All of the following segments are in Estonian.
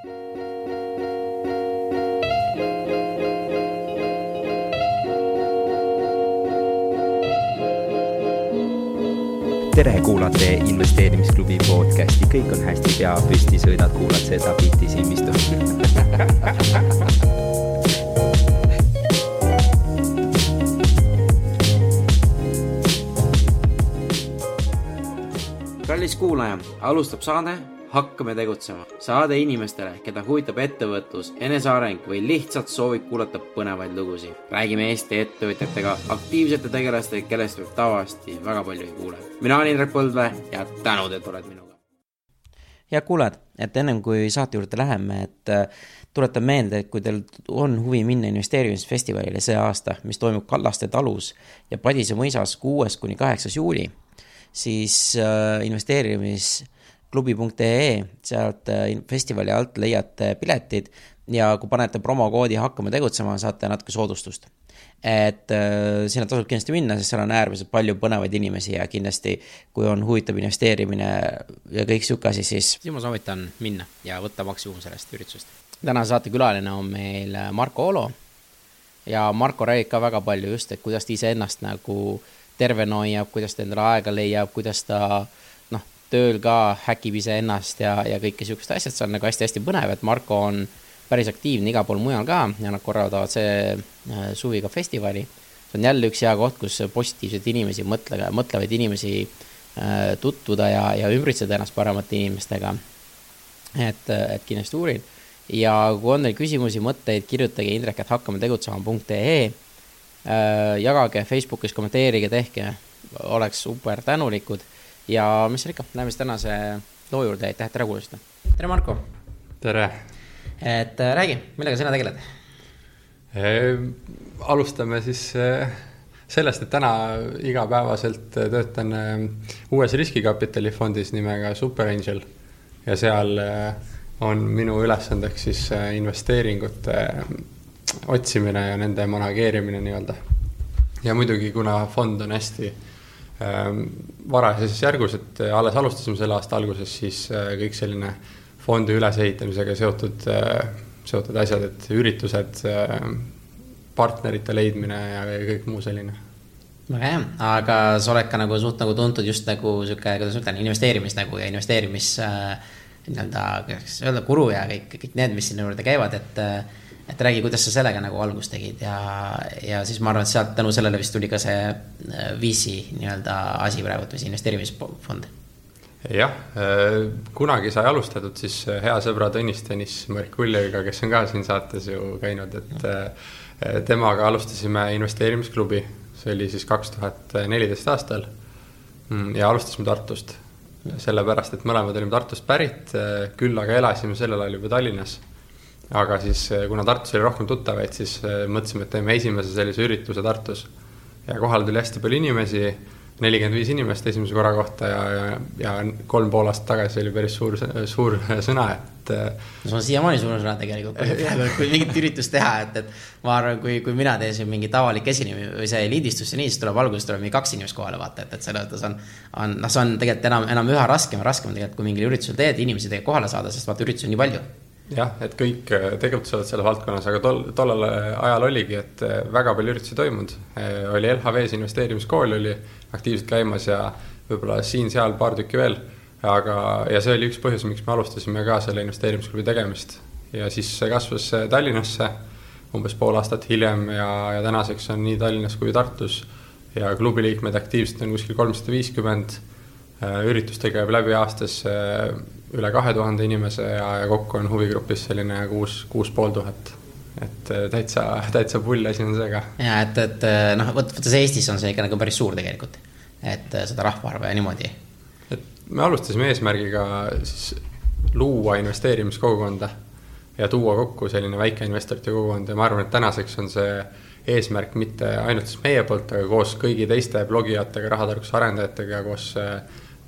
tere, kuulate investeerimisklubi podcasti, kõik on hästi, pea püsti, sõidad, kuulad seda bitti silmistu kallis kuulaja, alustab saade Hakkame tegutsema. saade inimestele, keda huvitab ettevõtlus, eneseareng või lihtsalt soovib kuulata põnevaid lugusid. räägime Eesti ettevõtjatega, aktiivsete tegelastega, kellest võib tavaliselt väga palju ei kuule. mina olen Indrek Põldvee ja tänud, et oled minuga. head kuulajad, et ennem kui saate juurde läheme, et äh, tuletan meelde, et kui teil on huvi minna investeerimisfestivalile see aasta, mis toimub Kallaste talus ja Padise mõisas kuues kuni kaheksas juuli siis äh, investeerimisklubi.ee, sealt äh, festivali alt leiate piletid ja kui panete promokoodi Hakkame tegutsema, saate natuke soodustust. et äh, sinna tasub kindlasti minna, sest seal on äärmiselt palju põnevaid inimesi ja kindlasti, kui on huvitav investeerimine ja kõik sihuke asi, siis. siis ma soovitan minna ja võtta maksimum sellest üritusest. tänase saate külaline on meil Marko Olo ja Marko räägib ka väga palju just, et kuidas ta iseennast nagu äh, tervena hoiab, kuidas ta endale aega leiab, kuidas ta noh, tööl ka häkib iseennast ja, ja kõike sihukest asjad, see on nagu hästi-hästi põnev, et Marko on päris aktiivne igal pool mujal ka ja nad korraldavad see äh, suvi ka festivali. see on jälle üks hea koht, kus positiivseid inimesi, mõtle, mõtlevaid inimesi äh, tutvuda ja, ja ümbritseda ennast paremate inimestega. et, et kindlasti uurin ja kui on teil küsimusi, mõtteid, kirjutage indrek, et hakkame tegutsema.ee Äh, jagage Facebookis, kommenteerige, tehke, oleks super tänulikud. Ja mis seal ikka, lähme siis tänase loo juurde, aitäh, et tere kuulasite. tere, Marko. tere. et äh, räägi, millega sina tegeled e,? alustame siis sellest, et täna igapäevaselt töötan uues riskikapitalifondis nimega Super Angel ja seal on minu ülesandeks siis investeeringute otsimine ja nende manageerimine nii-öelda. ja muidugi, kuna fond on hästi varajases järgus, et alles alustasime selle aasta alguses, siis äh, kõik selline fondi ülesehitamisega seotud äh,, seotud asjad, et üritused partnerite leidmine ja kõik muu selline. Väga hea, aga sa oled ka nagu suht nagu tuntud just nagu sihuke, kuidas ma ütlen, investeerimis nagu ja investeerimis äh, nii-öelda, kuidas öelda, guru ja kõik, kõik need, mis sinna juurde käivad, et äh, et räägi, kuidas sa sellega nagu algust tegid ja, ja siis ma arvan, et sealt tänu sellele vist tuli ka see äh, VC nii-öelda asi praegu, see investeerimisfond. jah, äh, kunagi sai alustatud siis äh, hea sõbra Tõnis Tõnis Merkuljeviga, kes on ka siin saates ju käinud, et temaga alustasime investeerimisklubi, see oli siis kaks tuhat neliteist aastal. Mm, ja alustasime Tartust, sellepärast et mõlemad olime Tartust pärit, küll aga elasime sellel ajal juba Tallinnas aga siis, eh, kuna Tartus oli rohkem tuttavaid, siis eh, mõtlesime, et teeme esimese sellise ürituse Tartus. ja kohale tuli hästi palju inimesi, nelikümmend viis inimest esimese korra kohta ja, ja, ja kolm pool aastat tagasi oli päris suur, suur sõna, et. Eh, no see on siiamaani suur sõna tegelikult, kui mingit üritust teha, et, et ma arvan, kui, kui mina teen siin mingit avalik esinemine või see lindistus ja nii, siis tuleb alguses tuleb mingi kaks inimest kohale vaata, et, et selles mõttes on, on, noh, see on tegelikult enam, enam üha raskem ja raskem tegelikult, kui mingil üritusel teed, inimesi tegelikult kohale saada, sest vaata, üritusi on nii palju jah, et kõik äh, tegutsevad selles valdkonnas, aga tol, tollel ajal oligi, et äh, väga palju üritusi toimunud. Äh, oli LHV-s investeerimiskool oli aktiivselt käimas ja võib-olla siin-seal paar tükki veel. aga, ja see oli üks põhjus, miks me alustasime ka selle investeerimisklubi tegemist. ja siis see kasvas Tallinnasse umbes pool aastat hiljem ja, ja tänaseks on nii Tallinnas kui Tartus ja klubi liikmeid aktiivselt on kuskil kolmsada viiskümmend. üritus tegeleb läbi aastas üle kahe tuhande inimese ja, ja kokku on huvigrupis selline kuus, kuus pool tuhat. et äh, täitsa, täitsa pull asi on see ka. ja et, et äh, noh, vot, vot see Eestis on see ikka nagu päris suur tegelikult, et äh, seda rahvaarvu ja niimoodi. et me alustasime eesmärgiga siis luua investeerimiskogukonda ja tuua kokku selline väikeinvestorite kogukond ja ma arvan, et tänaseks on see eesmärk mitte ainult siis meie poolt, aga koos kõigi teiste blogijatega, rahatarkuse arendajatega, koos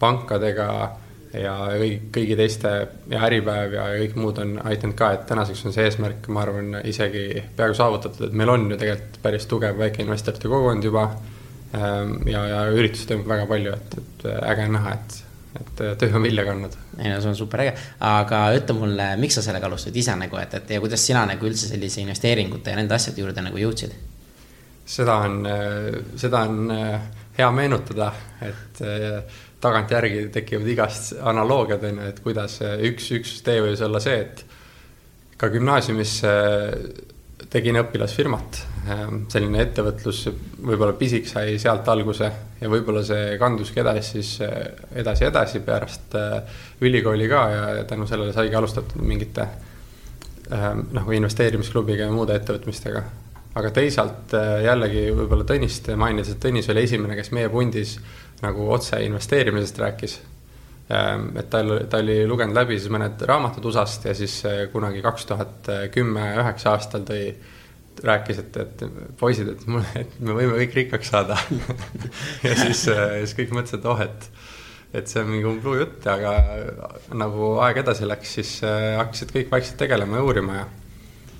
pankadega ja kõigi, kõigi teiste ja Äripäev ja kõik muud on aidanud ka, et tänaseks on see eesmärk, ma arvan, isegi peaaegu saavutatud, et meil on ju tegelikult päris tugev väikeinvestorite kogukond juba. Ähm, ja, ja üritusi toimub väga palju, et, et äge on näha, et, et äh, töö on vilja kandnud. ei no see on super äge, aga ütle mulle, miks sa sellega alustasid ise nagu, et, et ja kuidas sina nagu üldse sellise investeeringute ja nende asjade juurde nagu jõudsid? seda on, seda on hea meenutada, et tagantjärgi tekivad igast analoogiad, on ju, et kuidas üks, üks tee võis olla see, et ka gümnaasiumis tegin õpilasfirmat, selline ettevõtlus, võib-olla pisik sai sealt alguse ja võib-olla see kanduski edasi siis edasi, edasi pärast ülikooli ka ja tänu sellele saigi alustatud mingite noh, investeerimisklubiga ja muude ettevõtmistega. Aga teisalt jällegi võib-olla Tõnist mainides, et Tõnis oli esimene, kes meie pundis nagu otse investeerimisest rääkis. Ehm, et tal, ta oli lugenud läbi siis mõned raamatud USA-st ja siis eh, kunagi kaks tuhat kümme, üheksa aastal tõi, rääkis, et, et poisid, et mul, et me võime kõik rikkaks saada ja siis, eh, siis kõik mõtlesid, et oh, et et see on mingi umbluu jutt, aga nagu aeg edasi läks, siis hakkasid kõik vaikselt tegelema ja uurima ja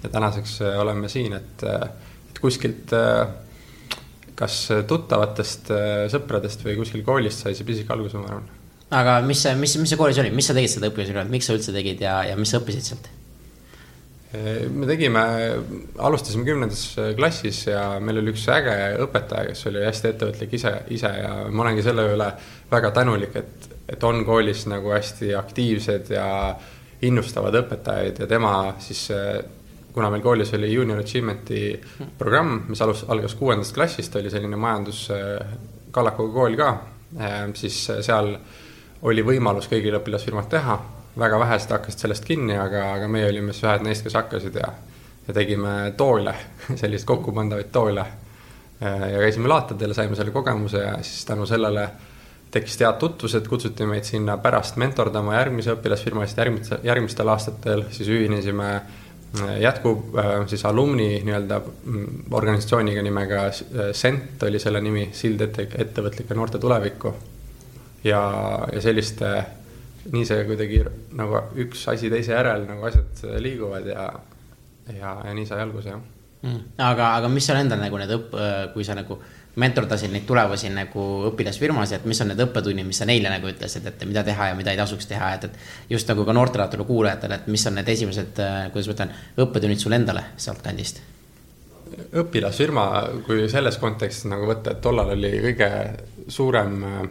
ja tänaseks oleme siin, et, et kuskilt äh, kas tuttavatest äh, sõpradest või kuskil koolist sai see pisik alguse, ma arvan. aga mis, mis, mis see koolis oli, mis sa tegid seda õpilasrühma, miks sa üldse tegid ja, ja mis sa õppisid sealt? Äh, me tegime, alustasime kümnendas klassis ja meil oli üks äge õpetaja, kes oli hästi ettevõtlik ise, ise ja ma olengi selle üle väga tänulik, et, et on koolis nagu hästi aktiivsed ja innustavad õpetajaid ja tema siis kuna meil koolis oli Junior Achievement'i programm, mis alus, algas kuuendast klassist, oli selline majandus kallakuga kool ka, ehm, siis seal oli võimalus kõigil õpilasfirmad teha, väga vähesed hakkasid sellest kinni, aga, aga meie olime siis ühed neist, kes hakkasid ja, ja tegime toole, selliseid kokkupandavaid toole. Ja käisime laatadel, saime selle kogemuse ja siis tänu sellele tekkisid head tutvused, kutsuti meid sinna pärast mentordama järgmise õpilasfirmasid järgmistel, järgmistel aastatel, siis ühinesime jätkub äh, siis alumni nii-öelda mm, organisatsiooniga nimega SENT oli selle nimi, Sild ette, ettevõtlike noorte tulevikku. ja, ja selliste, nii see kuidagi nagu üks asi teise järel nagu asjad liiguvad ja, ja, ja nii sai alguse, jah mm.. aga, aga mis on endal nagu need õpp-, kui sa nagu mentordasid neid tulevasi nagu õpilasfirmasid, et mis on need õppetunnid, mis sa neile nagu ütlesid, et mida teha ja mida ei tasuks teha, et, et just nagu ka noortelatulu kuulajatele, et mis on need esimesed, äh, kuidas ma ütlen, õppetunnid sulle endale sealtkandist? õpilasfirma, kui selles kontekstis nagu võtta, et tollal oli kõige suurem äh,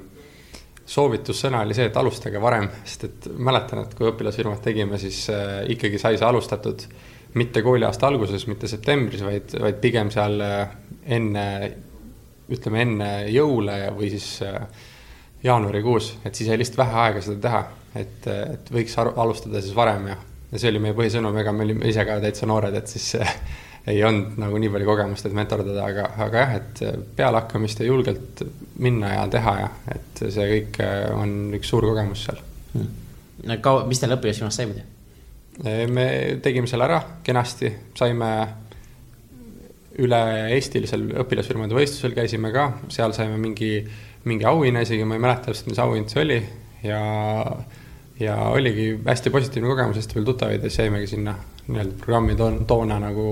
soovitussõna oli see, et alustage varem, sest et mäletan, et kui õpilasfirmat tegime, siis äh, ikkagi sai see alustatud mitte kooliaasta alguses, mitte septembris, vaid, vaid pigem seal enne ütleme enne jõule või siis äh, jaanuarikuus, et siis jäi lihtsalt vähe aega seda teha, et, et võiks alustada siis varem ja, ja see oli meie põhisõnum, ega me olime ise ka täitsa noored, et siis ei olnud nagu nii palju kogemust, et mentordada, aga, aga jah, et pealehakkamist ja julgelt minna ja teha ja et see kõik äh, on üks suur kogemus seal. Hmm.. no kaua, mis teil õpilasfirmas sai muidu? me tegime selle ära kenasti, saime üle-eestilisel õpilasfirmade võistlusel käisime ka, seal saime mingi, mingi auhinna isegi, ma ei mäleta täpselt, mis auhind see oli ja, ja oligi hästi positiivne kogemus, hästi palju tuttavaid ja siis jäimegi sinna nii-öelda programmi toona, toona nagu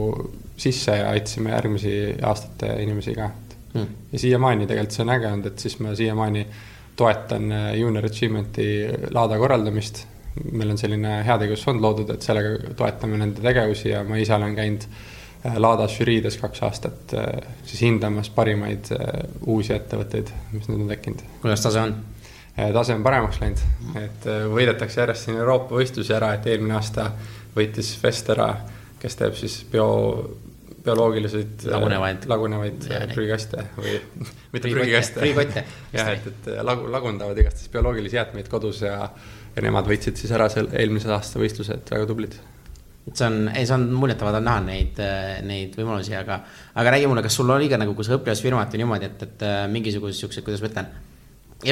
sisse ja aitasime järgmisi aastate inimesi ka hmm.. ja siiamaani tegelikult see on äge olnud, et siis ma siiamaani toetan äh, Junior Achievement'i laada korraldamist. meil on selline heategevusfond loodud, et sellega toetame nende tegevusi ja ma ise olen käinud Äh, Laadas žüriides kaks aastat äh, siis hindamas parimaid äh, uusi ettevõtteid, mis nüüd on tekkinud. kuidas tase on? tase on paremaks läinud, et võidetakse järjest siin Euroopa võistlusi ära, et eelmine aasta võitis Vestera, kes teeb siis bio, bioloogiliselt lagunevaid, lagunevaid prügikaste või mitte prügikaste. prügikotte. jah, et, et lagu, lagundavad igastahes bioloogilisi jäätmeid kodus ja, ja nemad võitsid siis ära seal eelmise aasta võistluse, et väga tublid et see on, ei, see on muljetavaldav näha neid, neid võimalusi, aga, aga räägi mulle, kas sul oli ka nagu, kui sa õpilasfirmat või niimoodi, et, et äh, mingisuguseid siukseid, kuidas ma ütlen,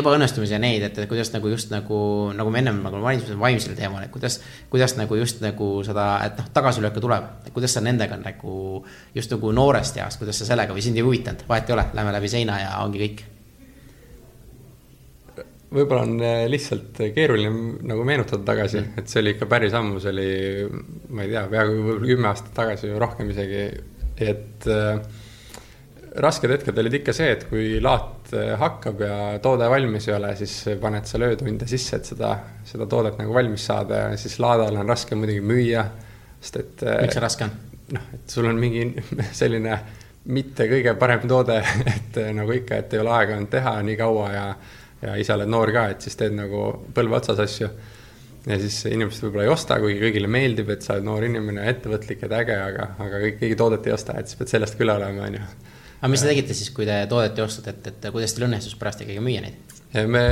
ebaõnnestumisi ja neid, et kuidas nagu just nagu, nagu me ennem nagu mainisime vaimsel teemal, et kuidas, kuidas nagu just nagu seda, et noh, tagasilööke tuleb, kuidas sa nendega nagu just nagu noorest east, kuidas sa sellega või sind ei huvitanud, vahet ei ole, lähme läbi seina ja ongi kõik võib-olla on äh, lihtsalt keeruline nagu meenutada tagasi, mm. et see oli ikka päris ammu, see oli, ma ei tea, peaaegu võib-olla kümme aastat tagasi või rohkem isegi. et äh, rasked hetked olid ikka see, et kui laat hakkab ja toode valmis ei ole, siis paned sa öötunde sisse, et seda, seda toodet nagu valmis saada ja siis laadal on raske muidugi müüa, sest et. miks see raske on? noh, et sul on mingi selline mitte kõige parem toode, et nagu ikka, et ei ole aega olnud teha nii kaua ja, ja ise oled noor ka, et siis teed nagu põlve otsas asju ja siis inimesed võib-olla ei osta, kuigi kõigile meeldib, et sa oled noor inimene, ettevõtlik ja äge, aga, aga kõik, keegi toodet ei osta, et siis pead sellest küll olema, on ju. aga mis te tegite siis, kui te toodet ei ostnud, et, et kuidas teil õnnestus pärast ikkagi müüa neid? me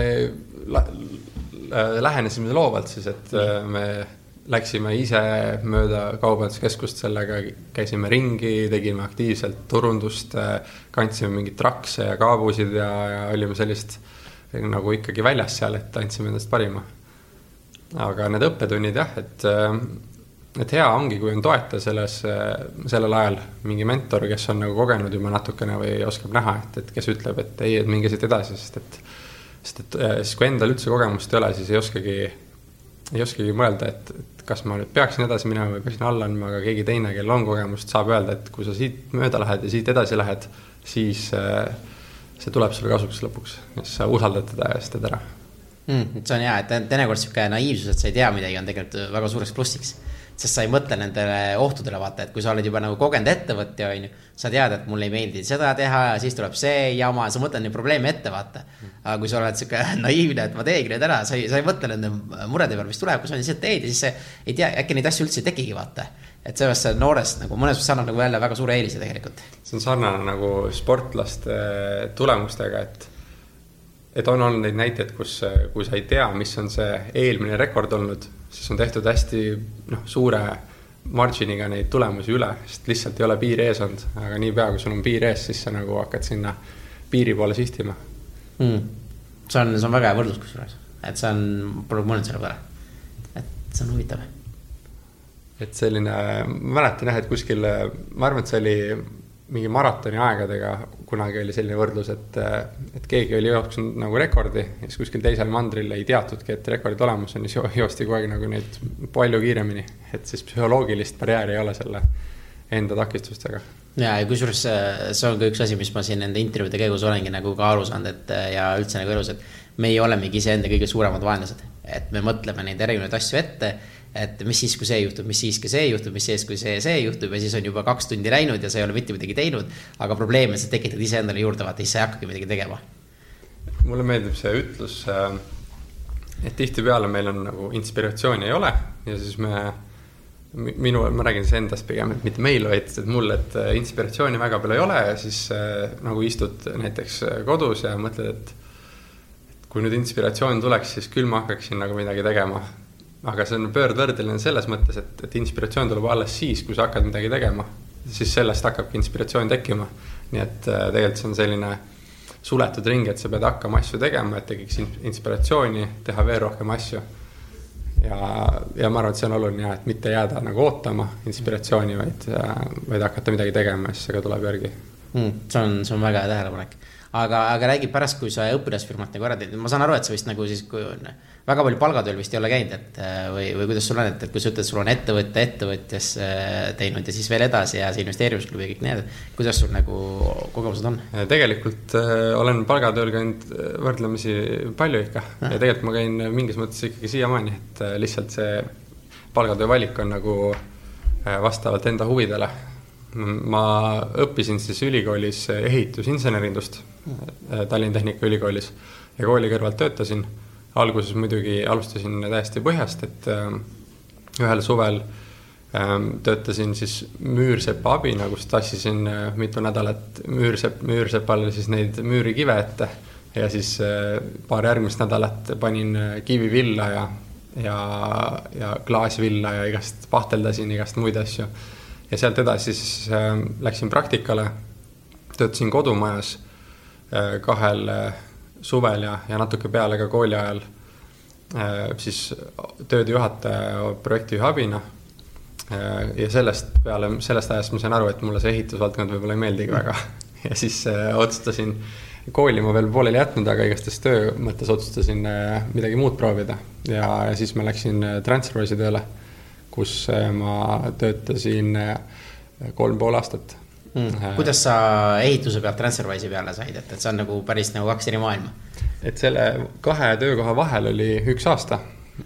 lähenesime loovalt siis, et mm. me läksime ise mööda kaubanduskeskust sellega, käisime ringi, tegime aktiivselt turundust, kandsime mingeid trakse ja kaabusid ja, ja olime sellist nagu ikkagi väljas seal, et andsime endast parima. Aga need õppetunnid jah, et, äh, et hea ongi, kui on toetaja selles, äh, sellel ajal mingi mentor, kes on nagu kogenud juba natukene või oskab näha, et, et kes ütleb, et ei, et minge siit edasi, sest et, sest et äh, siis, kui endal üldse kogemust ei ole, siis ei oskagi, ei oskagi mõelda, et, et kas ma nüüd peaksin edasi minema või peaksin alla andma, aga keegi teine, kellel on kogemust, saab öelda, et kui sa siit mööda lähed ja siit edasi lähed, siis see tuleb sulle kasuks lõpuks, siis sa usaldad teda ja siis teed ära mm,. see on hea, et teinekord sihuke naiivsus, et sa ei tea midagi, on tegelikult väga suureks plussiks. sest sa ei mõtle nendele ohtudele, vaata, et kui sa oled juba nagu kogenud ettevõtja, on ju. sa tead, et mulle ei meeldi seda teha ja siis tuleb see jama, sa mõtled neid probleeme ette, vaata. aga kui sa oled sihuke naiivne, et ma teengi need ära, sa ei, sa ei mõtle nende murede peale, mis tuleb, kui sa lihtsalt teed ja siis sa ei tea, äkki neid asju üldse ei tekigi, vaata et seepärast see noorest nagu mõnes mõttes annab nagu jälle väga suure eelise tegelikult. see on sarnane nagu sportlaste tulemustega, et et on olnud neid näiteid, kus, kui sa ei tea, mis on see eelmine rekord olnud, siis on tehtud hästi noh, suure margin'iga neid tulemusi üle, sest lihtsalt ei ole piiri ees olnud, aga niipea, kui sul on piir ees, siis sa nagu hakkad sinna piiri poole sihtima mm.. see on, see on väga hea võrdlus kusjuures, et see on, pole mõelnud selle peale. et see on huvitav. Et selline, ma mäletan jah, et kuskil, ma arvan, et see oli mingi maratoni aegadega kunagi oli selline võrdlus, et, et keegi oli jooksnud nagu rekordi ja siis kuskil teisel mandril ei teatudki, et rekord olemas on, siis joosti kogu aeg nagu neid palju kiiremini. et siis psühholoogilist barjääri ei ole selle enda takistustega. ja, ja kusjuures see on ka üks asi, mis ma siin nende intervjuude käigus olengi nagu ka aru saanud, et ja üldse nagu elus, et meie olemegi iseenda kõige suuremad vaenlased. et me mõtleme neid erinevaid asju ette et mis siis, kui see juhtub, mis siis, kui see juhtub, mis siis, kui see, see juhtub ja siis on juba kaks tundi läinud ja sa ei ole mitte midagi teinud. aga probleeme sa tekitad iseendale juurde, vaata, siis sa ei hakkagi midagi tegema. mulle meeldib see ütlus, äh, et tihtipeale meil on nagu inspiratsiooni ei ole ja siis me, minu, ma räägin siis endast pigem, et mitte meil, vaid et mul, et äh, inspiratsiooni väga palju ei ole ja siis äh, nagu istud näiteks kodus ja mõtled, et kui nüüd inspiratsioon tuleks, siis küll ma hakkaksin nagu midagi tegema aga see on pöördvõrdeline selles mõttes, et, et inspiratsioon tuleb alles siis, kui sa hakkad midagi tegema. siis sellest hakkabki inspiratsioon tekkima. nii et äh, tegelikult see on selline suletud ring, et sa pead hakkama asju tegema, et tekiks inspiratsiooni, teha veel rohkem asju. ja, ja ma arvan, et see on oluline jah, et mitte jääda nagu ootama inspiratsiooni, vaid, äh, vaid hakata midagi tegema ja siis see ka tuleb järgi mm,. see on, see on väga hea tähelepanek. Aga, aga räägi pärast, kui sa õpilasfirmat nagu ära teed, ma saan aru, et sa vist nagu siis, kui on väga palju palgatööl vist ei ole käinud, et äh, või, või kuidas sul on, et, et kui sa ütled, sul on ettevõte ettevõtjas äh, teinud ja siis veel edasi ja see investeerimisklubi ja kõik need, kuidas sul nagu kogemused on? tegelikult äh, olen palgatööl käinud äh, võrdlemisi palju ikka ah. ja tegelikult ma käin mingis mõttes ikkagi siiamaani, et äh, lihtsalt see palgatöö valik on nagu äh, vastavalt enda huvidele. ma õppisin siis ülikoolis ehitusinsenerindust äh, Tallinna Tehnikaülikoolis ja kooli kõrvalt töötasin alguses muidugi alustasin täiesti põhjast, et äh, ühel suvel äh, töötasin siis müürsepa abina, kus tassisin äh, mitu nädalat müürsepp, müürsepale siis neid müürikive ette ja siis äh, paar järgmist nädalat panin äh, kivivilla ja, ja, ja klaasvilla ja igast pahteldasin igast muid asju. ja sealt edasi siis äh, läksin praktikale, töötasin kodumajas äh, kahel äh, suvel ja, ja natuke peale ka kooli ajal äh, siis tööde juhataja projektijuhi abina. Äh, ja sellest peale, sellest ajast ma sain aru, et mulle see ehitusvaldkond võib-olla ei meeldigi väga. Ja siis äh, otsustasin, kooli ma veel pooleli jätnud, aga igastahes töö mõttes otsustasin midagi muud proovida. Ja, ja siis ma läksin Transferwise'i tööle, kus ma töötasin kolm pool aastat mm.. kuidas sa ehituse pealt Transferwise'i peale said, et, et see on nagu päris nagu kaks eri maailma? et selle kahe töökoha vahel oli üks aasta.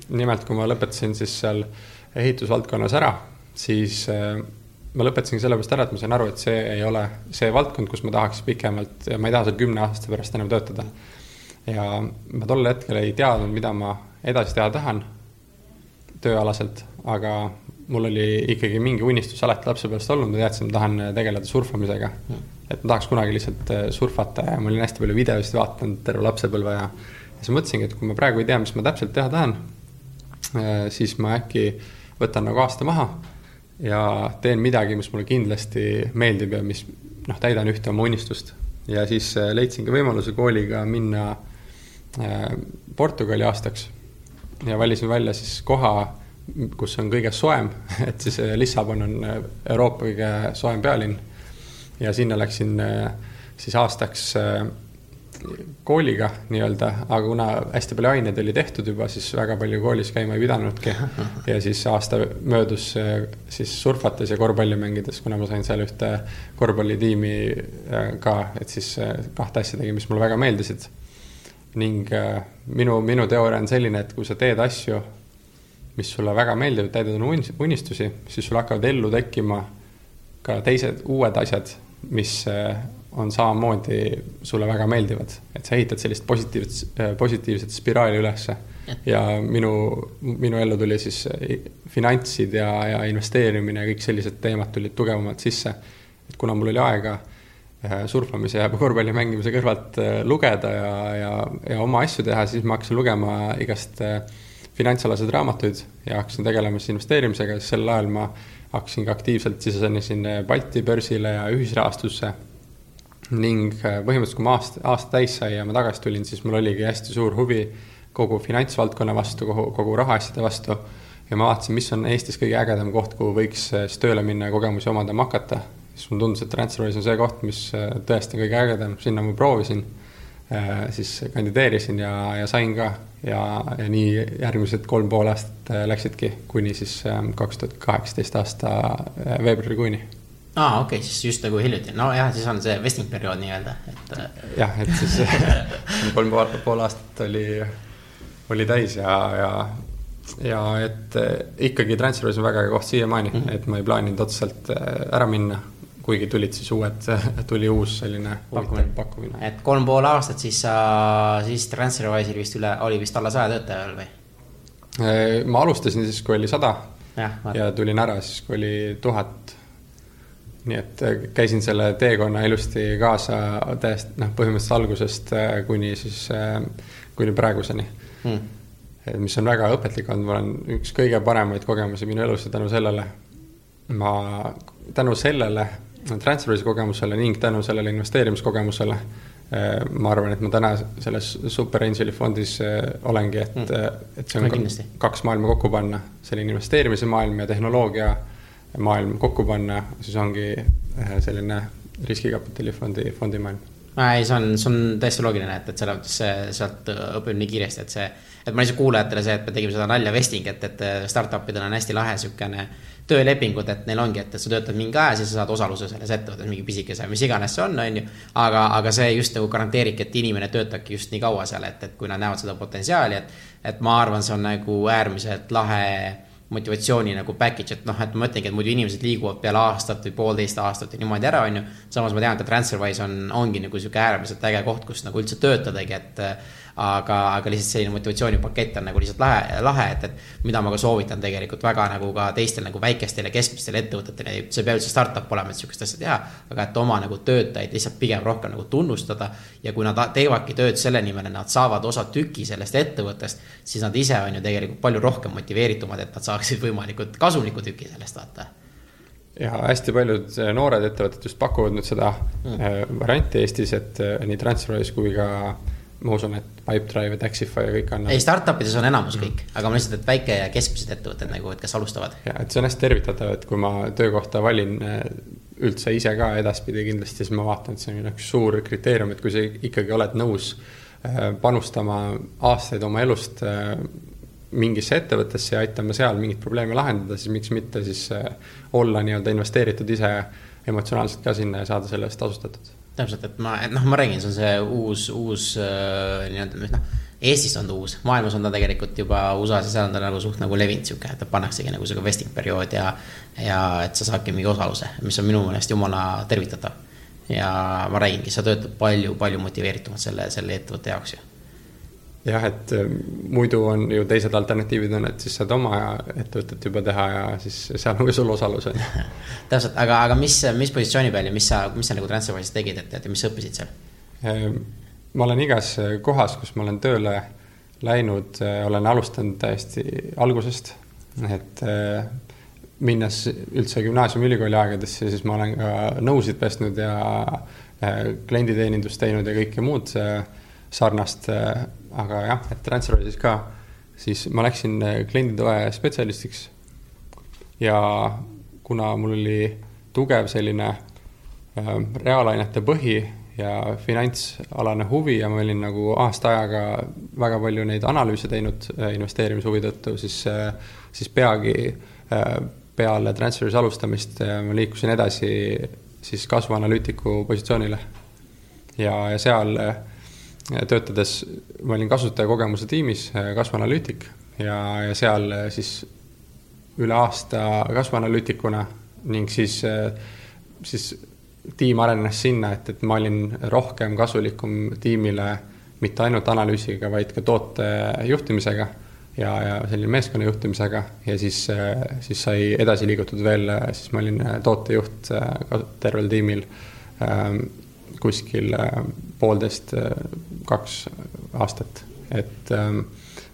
nimelt, kui ma lõpetasin siis seal ehitusvaldkonnas ära, siis äh, ma lõpetasingi sellepärast ära, et ma sain aru, et see ei ole see valdkond, kus ma tahaks pikemalt, ma ei taha seal kümne aasta pärast enam töötada. ja ma tol hetkel ei teadnud, mida ma edasi teha tahan tööalaselt, aga mul oli ikkagi mingi unistus alati lapsepõlvest olnud, ma teadsin, et ma tahan tegeleda surfamisega. et ma tahaks kunagi lihtsalt äh, surfata ja ma olin hästi palju videosid vaadanud terve lapsepõlve ja, siis mõtlesingi, et kui ma praegu ei tea, mis ma täpselt teha tahan, äh, siis ma äkki võtan nagu aasta maha ja teen midagi, mis mulle kindlasti meeldib ja mis noh, täidan ühte oma unistust. ja siis äh, leidsingi võimaluse kooliga minna Portugali aastaks ja valisin välja siis koha kus on kõige soojem, et siis äh, Lissabon on äh, Euroopa kõige soojem pealinn. ja sinna läksin äh, siis aastaks kooliga nii-öelda, aga kuna hästi palju aineid oli tehtud juba, siis väga palju koolis käima ei pidanudki. ja siis aasta möödus siis surfates ja korvpalli mängides, kuna ma sain seal ühte korvpallitiimi ka, et siis kahte asja tegin, mis mulle väga meeldisid. ning minu, minu teooria on selline, et kui sa teed asju mis sulle väga meeldivad, täidad oma unistusi, siis sul hakkavad ellu tekkima ka teised uued asjad, mis eh, on samamoodi sulle väga meeldivad. et sa ehitad sellist positiivset, eh, positiivset spiraali ülesse. ja minu, minu ellu tuli siis eh, finantsid ja, ja investeerimine ja kõik sellised teemad tulid tugevamalt sisse. et kuna mul oli aega surfamise ja korvpalli mängimise kõrvalt lugeda ja, ja, ja oma asju teha, siis ma hakkasin lugema igast äh, finantsalaseid raamatuid ja hakkasin tegelema siis investeerimisega, siis sel ajal ma hakkasin ka aktiivselt, sisenesin Balti börsile ja ühisrahastusse. ning äh, põhimõtteliselt, kui ma aasta, aasta täis sai ja ma tagasi tulin, siis mul oligi hästi suur huvi kogu finantsvaldkonna vastu, kogu, kogu rahaasjade vastu. ja ma vaatasin, mis on Eestis kõige ägedam koht, kuhu võiks äh, siis tööle minna ja kogemusi omandama hakata. siis mulle tundus, et Transferwise on see koht, mis äh, tõesti on kõige ägedam, sinna ma proovisin siis kandideerisin ja, ja sain ka ja, ja nii järgmised kolm pool aastat äh, läksidki kuni siis ähm, kaks tuhat kaheksateist aasta äh, veebruarikuuni. aa ah,, okei okay,, siis just nagu hiljuti, nojah, siis on see vesting periood nii-öelda, et. jah, et siis kolm pool, pool aastat oli, oli täis ja, ja, ja et ikkagi Transferwise on väga hea koht siiamaani mm, -hmm. et ma ei plaaninud otseselt ära minna kuigi tulid siis uued, tuli uus selline pakkumine, pakkumine.. et kolm pool aastat, siis sa, siis Transferwise'il vist üle, oli vist alla saja töötaja veel või? Äh, ma alustasin siis, kui oli sada ja, ja tulin ära siis, kui oli tuhat. nii et äh, käisin selle teekonna ilusti kaasa täiesti noh, põhimõtteliselt algusest äh, kuni siis, kuni praeguseni hmm. mis on väga õpetlik olnud, mul on üks kõige paremaid kogemusi minu elus ja tänu sellele ma, tänu sellele Transferwise'i kogemusele ning tänu sellele investeerimiskogemusele eh, ma arvan, et ma täna selles super Angeli fondis eh, olengi, et mm., et see on no, kaks maailma kokku panna, selline investeerimise maailm ja tehnoloogia maailm kokku panna, siis ongi selline riskikapitalifondi, fondimaailm ei, see on, see on täiesti loogiline, et, et selles mõttes sealt õpib nii kiiresti, et see, et ma lihtsalt kuulajatele see, et me tegime seda nalja vesting, et, et startup idel on hästi lahe sihukene töölepingud, et neil ongi, et, et sa töötad mingi aja, siis sa saad osaluse selles ettevõttes, mingi pisikese, mis iganes see on, on ju. aga, aga see just nagu garanteeribki, et inimene töötabki just nii kaua seal, et, et kui nad näevad seda potentsiaali, et, et ma arvan, see on nagu äärmiselt lahe motivatsiooni nagu package, et noh, et ma mõtlengi, et muidu inimesed liiguvad peale aastat või poolteist aastat ja niimoodi ära, on ju. samas ma tean, et Transferwise on, ongi nagu sihuke äärmiselt äge koht, kus nagu üldse töötadagi, et aga, aga lihtsalt selline motivatsioonipakett on nagu lihtsalt lahe, lahe, et, et mida ma ka soovitan tegelikult väga nagu ka teistel nagu väikestel ja keskmistel ettevõtetel, see ei pea üldse startup olema, et sihukest asja teha. aga et oma nagu töötajaid lihtsalt pigem rohkem nagu tunnustada ja kui nad teevadki tööd selle nimel, et nad saavad osa tüki sellest ettevõttest, siis nad ise on ju tegelikult palju rohkem motiveeritumad, et nad saaksid võimalikult kasumliku tüki sellest vaata ja hästi paljud eh, noored ettevõtted just pakuvad nüüd seda mm. varianti Eestis, et eh, nii Transferwise kui ka ma usun, et Pipedrive ja Taxify ja kõik annavad. ei, startup ides on enamus mm. kõik, aga ma lihtsalt, et väike ja keskmised ettevõtted nagu, et kes alustavad. ja, et see on hästi tervitatav, et kui ma töökohta valin eh, üldse ise ka edaspidi kindlasti, siis ma vaatan, et see on üks suur kriteerium, et kui sa ikkagi oled nõus eh, panustama aastaid oma elust eh, mingisse ettevõttesse ja aitama seal mingit probleemi lahendada, siis miks mitte siis olla nii-öelda investeeritud ise emotsionaalselt ka sinna ja saada selle eest tasustatud. Täpselt, et ma, et noh, ma räägin, see on see uus, uus äh, nii-öelda, mis noh, Eestis on ta uus, maailmas on ta tegelikult juba USA-s ja seal on ta nagu suht nagu levinud sihuke, et pannaksegi nagu sihuke vesting periood ja. ja et sa saadki mingi osaluse, mis on minu meelest jumala tervitatav. ja ma räägingi, sa töötad palju, palju motiveeritumalt selle, selle ettevõtte jaoks ju jah, et äh, muidu on ju teised alternatiivid on, et siis saad oma ettevõtet juba teha ja siis seal on ka sul osalus on ju. täpselt, aga, aga mis, mis positsiooni peal ja mis sa, mis sa nagu Transferwise'is tegid, et, et mis sa õppisid seal? Ehm, ma olen igas kohas, kus ma olen tööle läinud, äh, olen alustanud täiesti algusest, et äh, minnes üldse gümnaasiumi-ülikooli aegadesse, siis ma olen ka nõusid pestnud ja klienditeenindust teinud ja kõike muud sarnast aga jah, et Transferwise'is ka, siis ma läksin äh, klienditoe spetsialistiks. ja kuna mul oli tugev selline äh, reaalainete põhi ja finantsalane huvi ja ma olin nagu aasta ajaga väga palju neid analüüse teinud äh, investeerimishuvi tõttu, siis, siis peagi peale Transferwise alustamist ma liikusin edasi siis kasvuanalüütiku positsioonile. ja, ja seal töötades ma olin kasutajakogemuse tiimis äh, kasvuanalüütik ja, ja seal äh, siis üle aasta kasvuanalüütikuna ning siis, äh, siis tiim arenes sinna, et, et ma olin rohkem kasulikum tiimile mitte ainult analüüsiga, vaid ka toote juhtimisega ja, ja selline meeskonna juhtimisega. Ja siis, siis sai edasi liigutud veel, siis ma olin tootejuht tervel tiimil ähm, kuskil poolteist, kaks aastat, et ähm,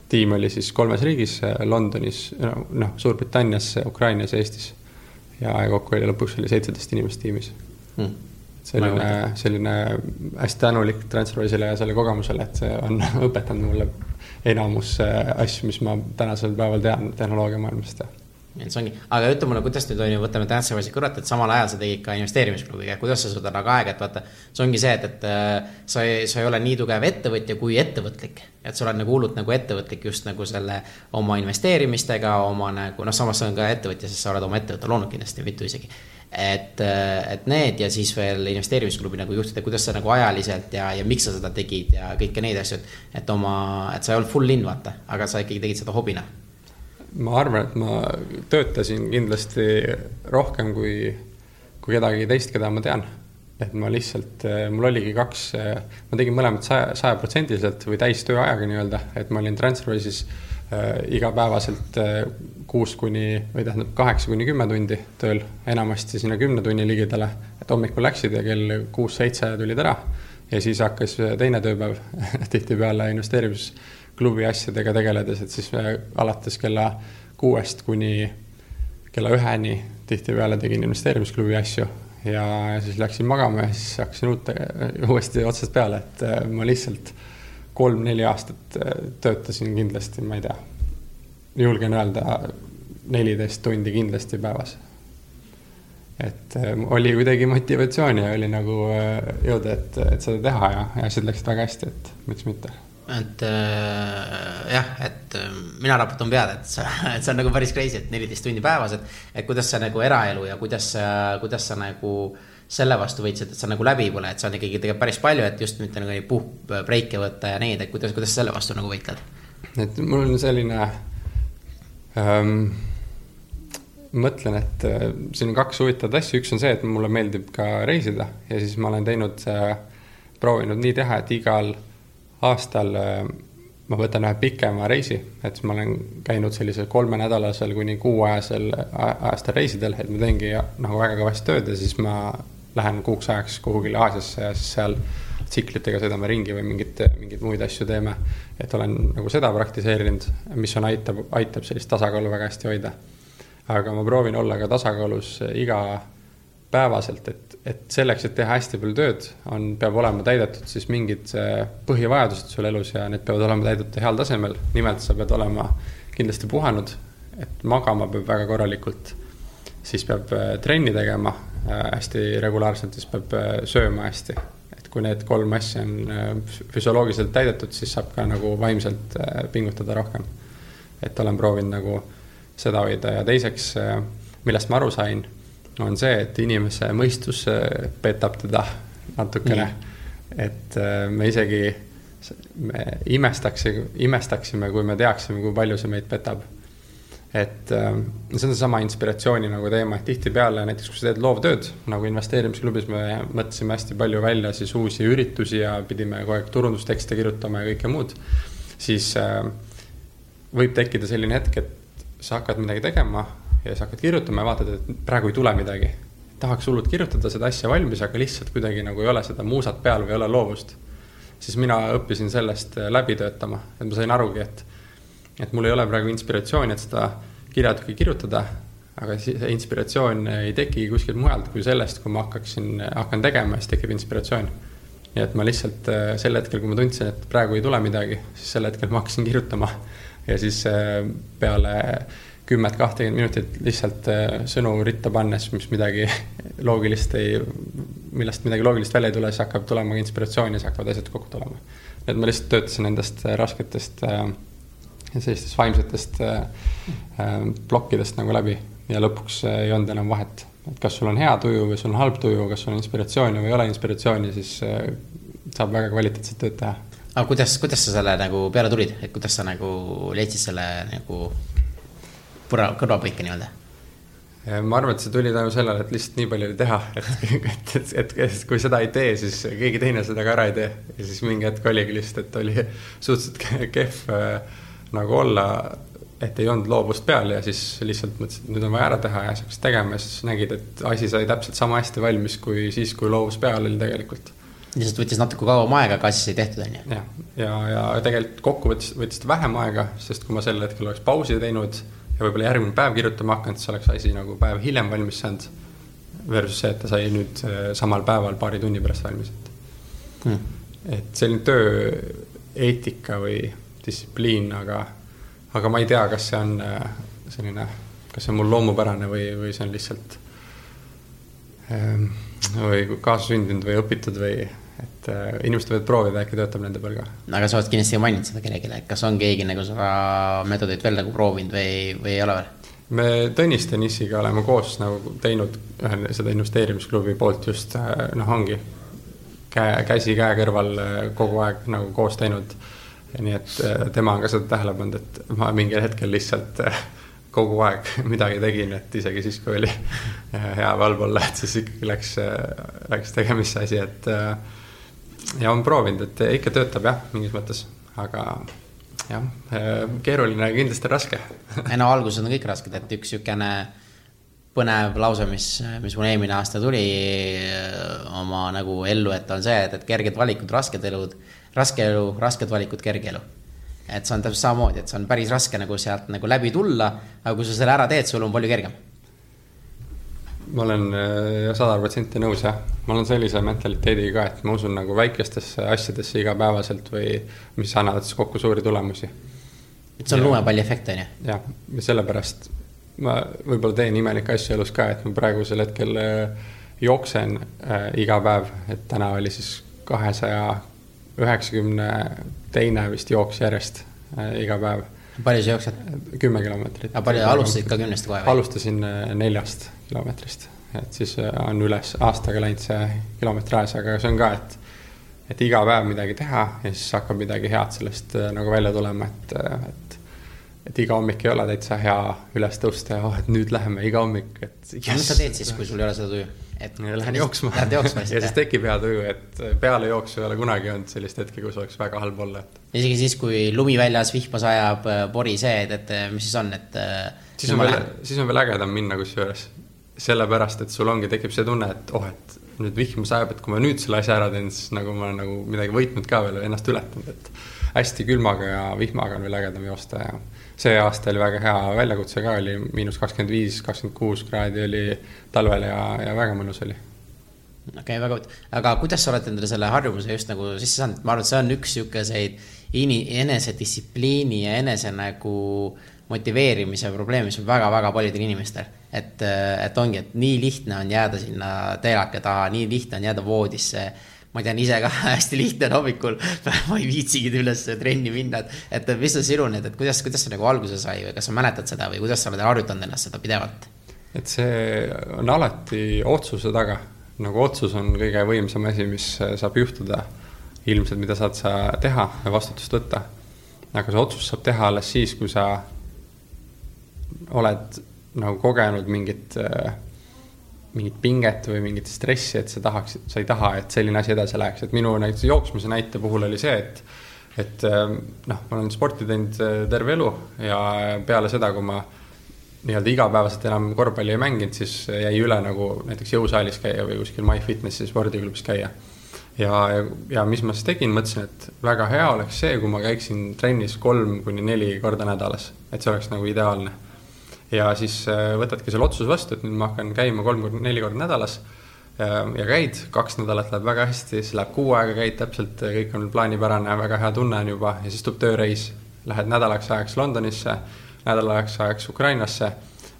tiim oli siis kolmes riigis, Londonis, noh, Suurbritannias, Ukrainas ja Eestis. ja kokku oli lõpuks oli seitseteist inimest tiimis. Hmm.. selline, selline hästi tänulik Transferwise'ile ja selle kogemusele, et see on õpetanud mulle enamus äh, asju, mis ma tänasel päeval tean tehnoloogiamaailmast et see ongi, aga ütle mulle, kuidas nüüd on ju, võtame Dancewise'i kõrvalt, et samal ajal sa tegid ka investeerimisklubiga, kuidas sa suudad nagu aega, et vaata. see ongi see, et, et äh, sa ei, sa ei ole nii tugev ettevõtja kui ettevõtlik. et sa oled nagu hullult nagu ettevõtlik just nagu selle oma investeerimistega, oma nagu noh, samas sa oled ka ettevõtja, sest sa oled oma ettevõtte loonud kindlasti, mitu isegi. et, äh, et need ja siis veel investeerimisklubi nagu juhtida, kuidas sa nagu ajaliselt ja, ja miks sa seda tegid ja kõiki neid asju, et. et oma, et sa ei olnud full in vaata, aga sa ikkagi tegid seda hobina ma arvan, et ma töötasin kindlasti rohkem kui, kui kedagi teist, keda ma tean. et ma lihtsalt, mul oligi kaks, ma tegin mõlemat saja, sajaprotsendiliselt või täistööajaga nii-öelda, et ma olin Transferwise'is äh, igapäevaselt äh, kuus kuni, või tähendab kaheksa kuni kümme tundi tööl, enamasti sinna kümne tunni ligidale. et hommikul läksid ja kell kuus-seitse tulid ära ja siis hakkas teine tööpäev tihtipeale investeerimis klubi asjadega tegeledes, et siis alates kella kuuest kuni kella üheni tihtipeale tegin investeerimisklubi asju ja siis läksin magama ja siis hakkasin uut, uuesti otsast peale, et äh, ma lihtsalt kolm-neli aastat äh, töötasin kindlasti, ma ei tea, julgen öelda neliteist tundi kindlasti päevas. et äh, oli kuidagi motivatsiooni ja oli nagu jõuda, et, et seda teha ja, ja asjad läksid väga hästi, et miks mitte et äh, jah, et äh, mina raputan pead, et sa, et see on nagu päris crazy, et neliteist tundi päevas, et. et kuidas sa nagu eraelu ja kuidas kuidas sa nagu selle vastu võitsid, et sa nagu läbi pole, et see on ikkagi tegelikult päris palju, et just mitte nagu puh, breike võtta ja neid, et kuidas, kuidas sa selle vastu nagu võitled? et mul on selline ähm,, mõtlen, et äh, siin on kaks huvitavat asja, üks on see, et mulle meeldib ka reisida ja siis ma olen teinud äh,, proovinud nii teha, et igal aastal äh, ma võtan ühe pikema reisi, et ma olen käinud sellisel kolmenädalasel kuni kuuajasel ajastel reisidel, et ma teengi nagu väga kõvasti tööd ja siis ma lähen kuuks ajaks kuhugile Aasiasse ja siis seal tsiklitega sõidame ringi või mingit, mingeid muid asju teeme. et olen nagu seda praktiseerinud, mis on, aitab, aitab sellist tasakaalu väga hästi hoida. aga ma proovin olla ka tasakaalus iga päevaselt, et, et selleks, et teha hästi palju tööd, on, peab olema täidetud siis mingid äh, põhivajadused sul elus ja need peavad olema täidetud heal tasemel. nimelt sa pead olema kindlasti puhanud, et magama peab väga korralikult. siis peab äh, trenni tegema äh, hästi regulaarselt, siis peab sööma hästi. et kui need kolm asja on füsioloogiliselt täidetud, siis saab ka nagu vaimselt pingutada rohkem. et olen proovinud nagu seda hoida ja teiseks, millest ma aru sain on see, et inimese mõistus äh, petab teda natukene. et äh, me isegi, me imestaks, imestaksime, kui me teaksime, kui palju see meid petab. et äh, see on seesama inspiratsiooni nagu teema, et tihtipeale näiteks, kui sa teed loovtööd, nagu investeerimisklubis me mõtlesime hästi palju välja siis uusi üritusi ja pidime kogu aeg turundustekste kirjutama ja kõike muud, siis võib tekkida selline hetk, et sa hakkad midagi tegema ja sa hakkad kirjutama ja vaatad, et praegu ei tule midagi. tahaks hullult kirjutada seda asja valmis, aga lihtsalt kuidagi nagu ei ole seda muusat peal või ei ole loovust. siis mina õppisin sellest äh, läbi töötama, et ma sain arugi, et, et mul ei ole praegu inspiratsiooni, et seda kirjatükki kirjutada, aga see inspiratsioon ei teki kuskilt mujalt kui sellest, kui ma hakkaksin, hakkan tegema, siis tekib inspiratsioon. nii et ma lihtsalt äh, sel hetkel, kui ma tundsin, et praegu ei tule midagi, siis sel hetkel ma hakkasin kirjutama ja siis äh, peale kümmet, kahtekümmet minutit lihtsalt äh, sõnu ritta pannes, mis midagi loogilist ei, millest midagi loogilist välja ei tule, siis hakkab tulema inspiratsioon ja siis hakkavad asjad kokku tulema. et ma lihtsalt töötasin nendest äh, rasketest ja sellistest vaimsetest plokkidest nagu läbi ja lõpuks ei olnud enam vahet, et kas sul on hea tuju või sul on halb tuju, kas sul on inspiratsiooni või ei ole inspiratsiooni, siis saab väga kvaliteetset tööd teha aga kuidas, kuidas sa selle nagu peale tulid, et kuidas sa nagu leidsid selle nagu põra, kõrvapõike nii-öelda? ma arvan, et see tuli tänu sellele, et lihtsalt nii palju oli teha, et, et, et, et, et kui seda ei tee, siis keegi teine seda ka ära ei tee. ja siis mingi hetk oligi lihtsalt, et oli suhteliselt kehv äh, nagu olla, et ei olnud loovust peal ja siis lihtsalt mõtlesid, et nüüd on vaja ära teha ja siis hakkasid tegema ja siis nägid, et asi sai täpselt sama hästi valmis kui siis, kui loovus peal oli tegelikult lihtsalt võttis natuke kauem aega, aga asi sai tehtud, on ju. jah, ja, ja, ja tegelikult kokkuvõttes võttis ta vähem aega, sest kui ma sel hetkel oleks pausi teinud ja võib-olla järgmine päev kirjutama hakanud, siis oleks asi nagu päev hiljem valmis saanud. Versus see, et ta sai nüüd äh, samal päeval paari tunni pärast valmis, et hmm.. et selline tööeetika või distsipliin, aga, aga ma ei tea, kas see on äh, selline, kas see on mul loomupärane või, või see on lihtsalt ähm, või kaasasündinud või õpitud või et äh, inimesed võivad proovida, äkki töötab nende peal ka. aga sa oled kindlasti maininud seda kellelegi, et kas on keegi nagu seda meetodit veel nagu proovinud või, või ei ole veel? me Tõnis Denissiga oleme koos nagu teinud seda investeerimisklubi poolt just äh, noh, ongi käe, käsi käe kõrval äh, kogu aeg nagu koos teinud. nii et tema on ka seda tähele pannud, et ma mingil hetkel lihtsalt kogu aeg midagi tegin, et isegi siis, kui oli hea halb olla, et siis ikkagi läks, läks tegemisse asi, et ja on proovinud, et ikka töötab jah, mingis mõttes, aga jah, keeruline, kindlasti raske. Ei no alguses on kõik rasked, et üks niisugune põnev lause, mis, mis mul eelmine aasta tuli äh, oma nagu ellu, et on see, et, et kerged valikud, rasked elud, raske elu, rasked valikud, kerge elu. et see on täpselt samamoodi, et see on päris raske nagu sealt nagu läbi tulla, aga kui sa selle ära teed, sul on palju kergem ma olen äh, sada protsenti nõus jah, ma olen sellise mentaliteediga ka, et ma usun nagu väikestesse asjadesse igapäevaselt või mis annavad siis kokku suuri tulemusi. et see on lumepalliefekt on ju? jah, ja sellepärast ma võib-olla teen imelikke asju elus ka, et ma praegusel hetkel äh, jooksen äh, iga päev, et täna oli siis kahesaja üheksakümne teine vist jooks järjest äh, iga päev. Palju sa jooksed? kümme kilomeetrit. aga palju alustasid ka kümnest kohe või? alustasin äh, neljast kilomeetrist, et siis äh, on üles aastaga läinud see kilometraaž, aga see on ka, et et iga päev midagi teha ja siis hakkab midagi head sellest äh, nagu välja tulema, et, et et iga hommik ei ole täitsa hea üles tõusta ja oh, et nüüd läheme iga hommik, et yes.. mis sa teed siis, kui sul ei ole seda tuju? et lähen jooksma. Lähed jooksma ja siis tekib hea tuju, et peale jooksu ei ole kunagi olnud sellist hetke, kus oleks väga halb olla, et. Isegi siis, kui lumi väljas, vihma sajab, pori seed, et mis siis on, et. siis on veel, siis on veel ägedam minna kusjuures. Sellepärast, et sul ongi, tekib see tunne, et oh, et nüüd vihma sajab, et kui ma nüüd selle asja ära teen, siis nagu ma olen nagu midagi võitnud ka veel, ennast ületanud, et hästi külmaga ja vihmaga on veel ägedam joosta ja see aasta oli väga hea väljakutse ka, oli miinus kakskümmend viis, kakskümmend kuus kraadi oli talvel ja, ja väga mõnus oli. Okei okay,, väga huvitav, aga kuidas sa oled endale selle harjumuse just nagu sisse saanud, ma arvan, et see on üks niisuguseid ini-, enesedistsipliini ja enese nagu motiveerimise probleem, mis on väga-väga paljudel inimestel. Et, et ongi, et nii lihtne on jääda sinna telaka taha, nii lihtne on jääda voodisse. Ma tean ise ka hästi lihtne on hommikul, ma ei viitsigi üles trenni minna, et, et mis on sinu need, et kuidas, kuidas see nagu alguse sai või kas sa mäletad seda või kuidas sa oled harjutanud ennast seda pidevalt? et see on alati otsuse taga, nagu otsus on kõige võimsam asi, mis saab juhtuda ilmselt, mida saad sa teha ja vastutust võtta. aga see otsus saab teha alles siis, kui sa oled nagu kogenud mingit, mingit pinget või mingit stressi, et sa tahaksid, sa ei taha, et selline asi edasi läheks, et minu näiteks jooksmise näite puhul oli see, et et noh, ma olen sporti teinud terve elu ja peale seda, kui ma nii-öelda igapäevaselt enam korvpalli ei mänginud, siis jäi üle nagu näiteks jõusaalis käia või kuskil MyFitnessi spordiklubis käia. Ja, ja, ja mis ma siis tegin, mõtlesin, et väga hea oleks see, kui ma käiksin trennis kolm kuni neli korda nädalas, et see oleks nagu ideaalne. ja siis äh, võtadki selle otsuse vastu, et nüüd ma hakkan käima kolm kuni neli korda nädalas ja, ja käid, kaks nädalat läheb väga hästi, siis läheb kuu aega, käid täpselt, kõik on plaanipärane, väga hea tunne on juba ja siis tuleb tööreis. Lähed nädalaks ajaks Londonisse nädalaks ajaks Ukrainasse,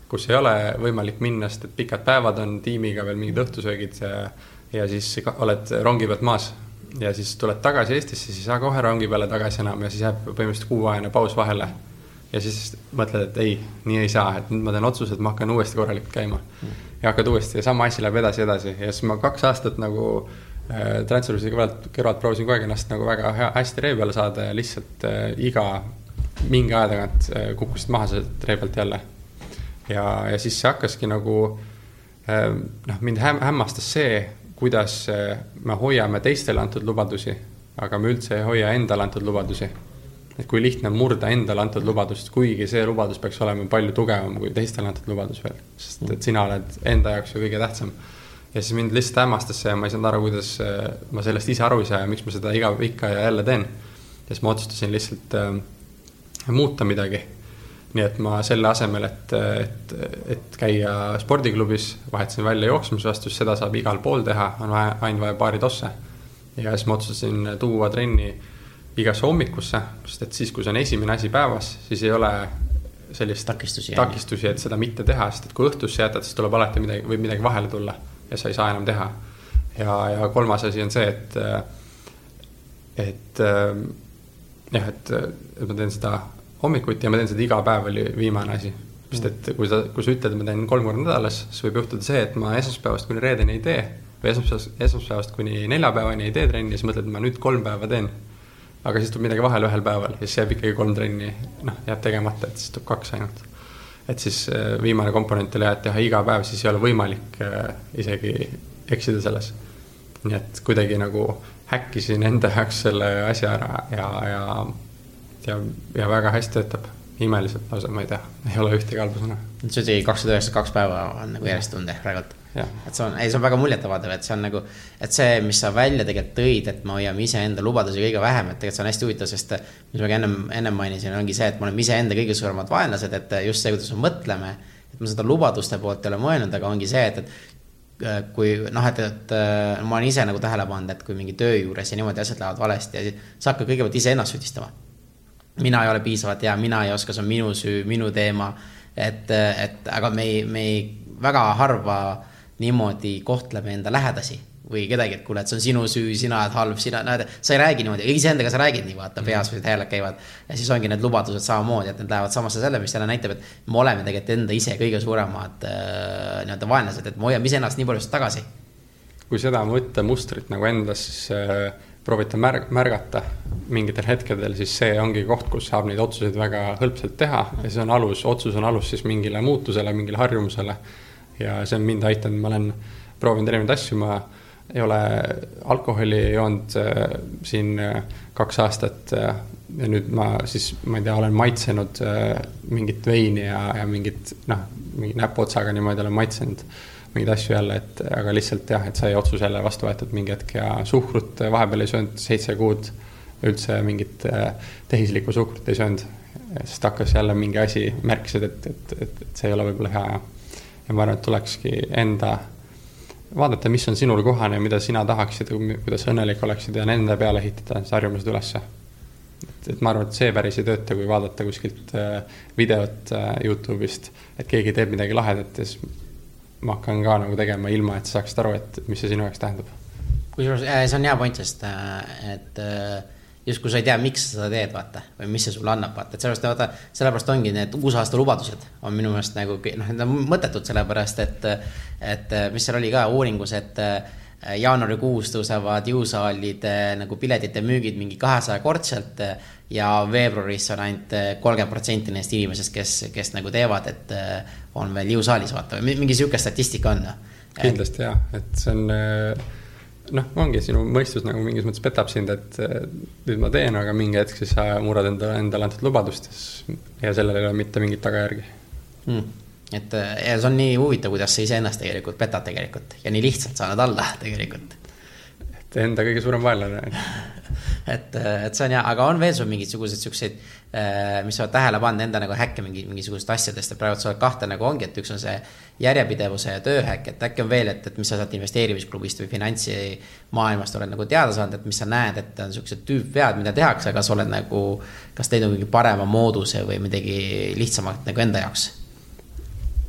kus ei ole võimalik minna, sest et pikad päevad on tiimiga veel mingid õhtusöögid ja, siis oled rongi pealt maas. ja siis tuled tagasi Eestisse, siis ei saa kohe rongi peale tagasi enam ja siis jääb põhimõtteliselt kuuajane paus vahele. ja siis mõtled, et ei, nii ei saa, et nüüd ma teen otsuse, et ma hakkan uuesti korralikult käima. ja hakkad uuesti ja sama asi läheb edasi, edasi ja siis ma kaks aastat nagu äh, Transferwise'i kõrvalt, kõrvalt proovisin kogu aeg ennast nagu väga hea, hästi ree peale saada ja lihtsalt äh, iga mingi aja tagant äh, kukkusid maha sealt ree pealt jälle. ja, ja siis see hakkaski nagu äh, noh, mind häm hämmastas see, kuidas äh, me hoiame teistele antud lubadusi, aga me üldse ei hoia endale antud lubadusi. et kui lihtne on murda endale antud lubadust, kuigi see lubadus peaks olema palju tugevam kui teistele antud lubadus veel, sest et sina oled enda jaoks ju kõige tähtsam ja siis mind lihtsalt hämmastas see ja ma ei saanud aru, kuidas ma sellest ise aru ei saa ja miks ma seda iga, ikka ja jälle teen. ja siis ma otsustasin lihtsalt äh, muuta midagi. Nii et ma selle asemel, et, et, et käia spordiklubis, vahetasin välja jooksmise vastu, sest seda saab igal pool teha, on vaja, ainult vaja paari tosse. ja siis ma otsustasin tuua trenni igasse hommikusse, sest et siis, kui see on esimene asi päevas, siis ei ole sellist takistusi, takistusi, et seda mitte teha, sest et kui õhtusse jätad, siis tuleb alati midagi, võib midagi vahele tulla ja sa ei saa enam teha. ja, ja kolmas asi on see, et, et jah, et, et ma teen seda hommikuti ja ma teen seda iga päev, oli viimane asi. sest et kui sa, kui sa ütled, et ma teen kolm korda nädalas, siis võib juhtuda see, et ma esmaspäevast kuni reedeni ei tee. või esmaspäevast, esmaspäevast kuni neljapäevani ei tee trenni siis mõtled, et ma nüüd kolm päeva teen. aga siis tuleb midagi vahele ühel päeval ja siis jääb ikkagi kolm trenni, noh, jääb tegemata, et siis tuleb kaks ainult. et siis äh, viimane komponent oli jah, et teha iga päev, siis ei ole võimalik äh, isegi eksida selles. nii et kuidagi nagu häkkisin enda jaoks selle asja ära ja, ja ja, ja väga hästi töötab. imeliselt lausa, ma ei tea, ei ole ühtegi halba sõna. see oli kakssada üheksakümmend kaks päeva on nagu järjest tunda ehk praegult. et see on, ei, see on väga muljetavaldav, et see on nagu, et see, mis sa välja tegelikult tõid, et me hoiame iseenda lubadusi kõige vähem, et tegelikult see on hästi huvitav, sest mis ma ka ennem, ennem mainisin, ongi see, et me oleme iseenda kõige suuremad vaenlased, et just see, kuidas me mõtleme. et ma seda lubaduste poolt ei ole mõelnud, aga ongi see, et, et äh, kui noh, et, et äh, ma olen ise nagu tähele pannud, et kui mingi töö juures ja niimoodi asjad lähevad valesti ja siis sa hakkad kõigepealt iseennast süüdistama mina ei ole piisavalt hea, mina ei oska, see on minu süü, minu teema. et, et aga me ei, me ei väga harva niimoodi kohtleme enda lähedasi või kedagi, et kuule, et see on sinu süü, sina oled halb, sina, näed, sa ei räägi niimoodi, iseendaga sa räägid nii, vaata, peas või hääled käivad. ja siis ongi need lubadused samamoodi, et need lähevad samasse selle, mis jälle näitab, et me oleme tegelikult enda ise kõige suuremad äh, nii-öelda vaenlased, et me hoiame iseennast nii palju tagasi. kui seda mõttemustrit nagu endas äh, proovite märg-, märgata mingitel hetkedel, siis see ongi koht, kus saab neid otsuseid väga hõlpsalt teha ja see on alus, otsus on alus siis mingile muutusele, mingile harjumusele. ja see on mind aidanud, ma olen proovinud erinevaid asju, ma ei ole alkoholi joonud äh, siin äh, kaks aastat äh, ja nüüd ma siis, ma ei tea, olen maitsenud äh, mingit veini ja, ja mingit noh, mingi näpuotsaga niimoodi olen maitsenud mingeid asju jälle, et aga lihtsalt jah, et sai otsus jälle vastu võetud mingi hetk ja suhkrut vahepeal ei söönud seitse kuud. üldse mingit äh, tehislikku suhkrut ei söönud, sest hakkas jälle mingi asi, märkasid, et, et, et, et see ei ole võib-olla hea ja. ja ma arvan, et tulekski enda vaadata, mis on sinule kohane ja mida sina tahaksid, kuidas õnnelik oleksid ja nende peale ehitada siis harjumused ülesse. et, et ma arvan, et see päris ei tööta, kui vaadata kuskilt äh, videot Youtube'ist, et keegi teeb midagi lahedat ja siis ma hakkan ka nagu tegema ilma, et sa saaksid aru, et mis see sinu jaoks tähendab. kusjuures see on hea point, sest äh, et äh, justkui sa ei tea, miks sa seda teed, vaata, või mis see sulle annab, vaata, et sellepärast, vaata, sellepärast ongi need uusaasta lubadused on minu meelest nagu noh, need on mõttetud, sellepärast et, et mis seal oli ka uuringus, et jaanuarikuus tõusevad jõusaalide nagu piletite müügid mingi kahesajakordselt ja veebruaris on ainult kolmkümmend protsenti neist inimesest, kes, kes nagu teevad, et on veel jõusaalis, vaata, mingi sihuke statistika on. kindlasti jaa, et see on noh, ongi sinu mõistus nagu mingis mõttes petab sind, et nüüd ma teen, aga mingi hetk siis sa murrad endale, endale antud lubadust ja sellel ei ole mitte mingit tagajärgi mm.. et ja see on nii huvitav, kuidas sa iseennast tegelikult petad tegelikult ja nii lihtsalt saad alla tegelikult. Enda kõige suurem vaenlane et, et see on hea, aga on veel sul mingisuguseid siukseid Äh, mis sa oled tähele pannud enda nagu häkke mingi, mingisugusest asjadest, et praegu sa oled kahte nagu ongi, et üks on see järjepidevuse ja tööhäkk, et äkki on veel, et, et mis sa sealt investeerimisklubist või finantsimaailmast oled nagu teada saanud, et mis sa näed, et on siuksed tüüpvead, mida tehakse, kas oled nagu, kas leidnud mingi parema mooduse või midagi lihtsamat nagu enda jaoks?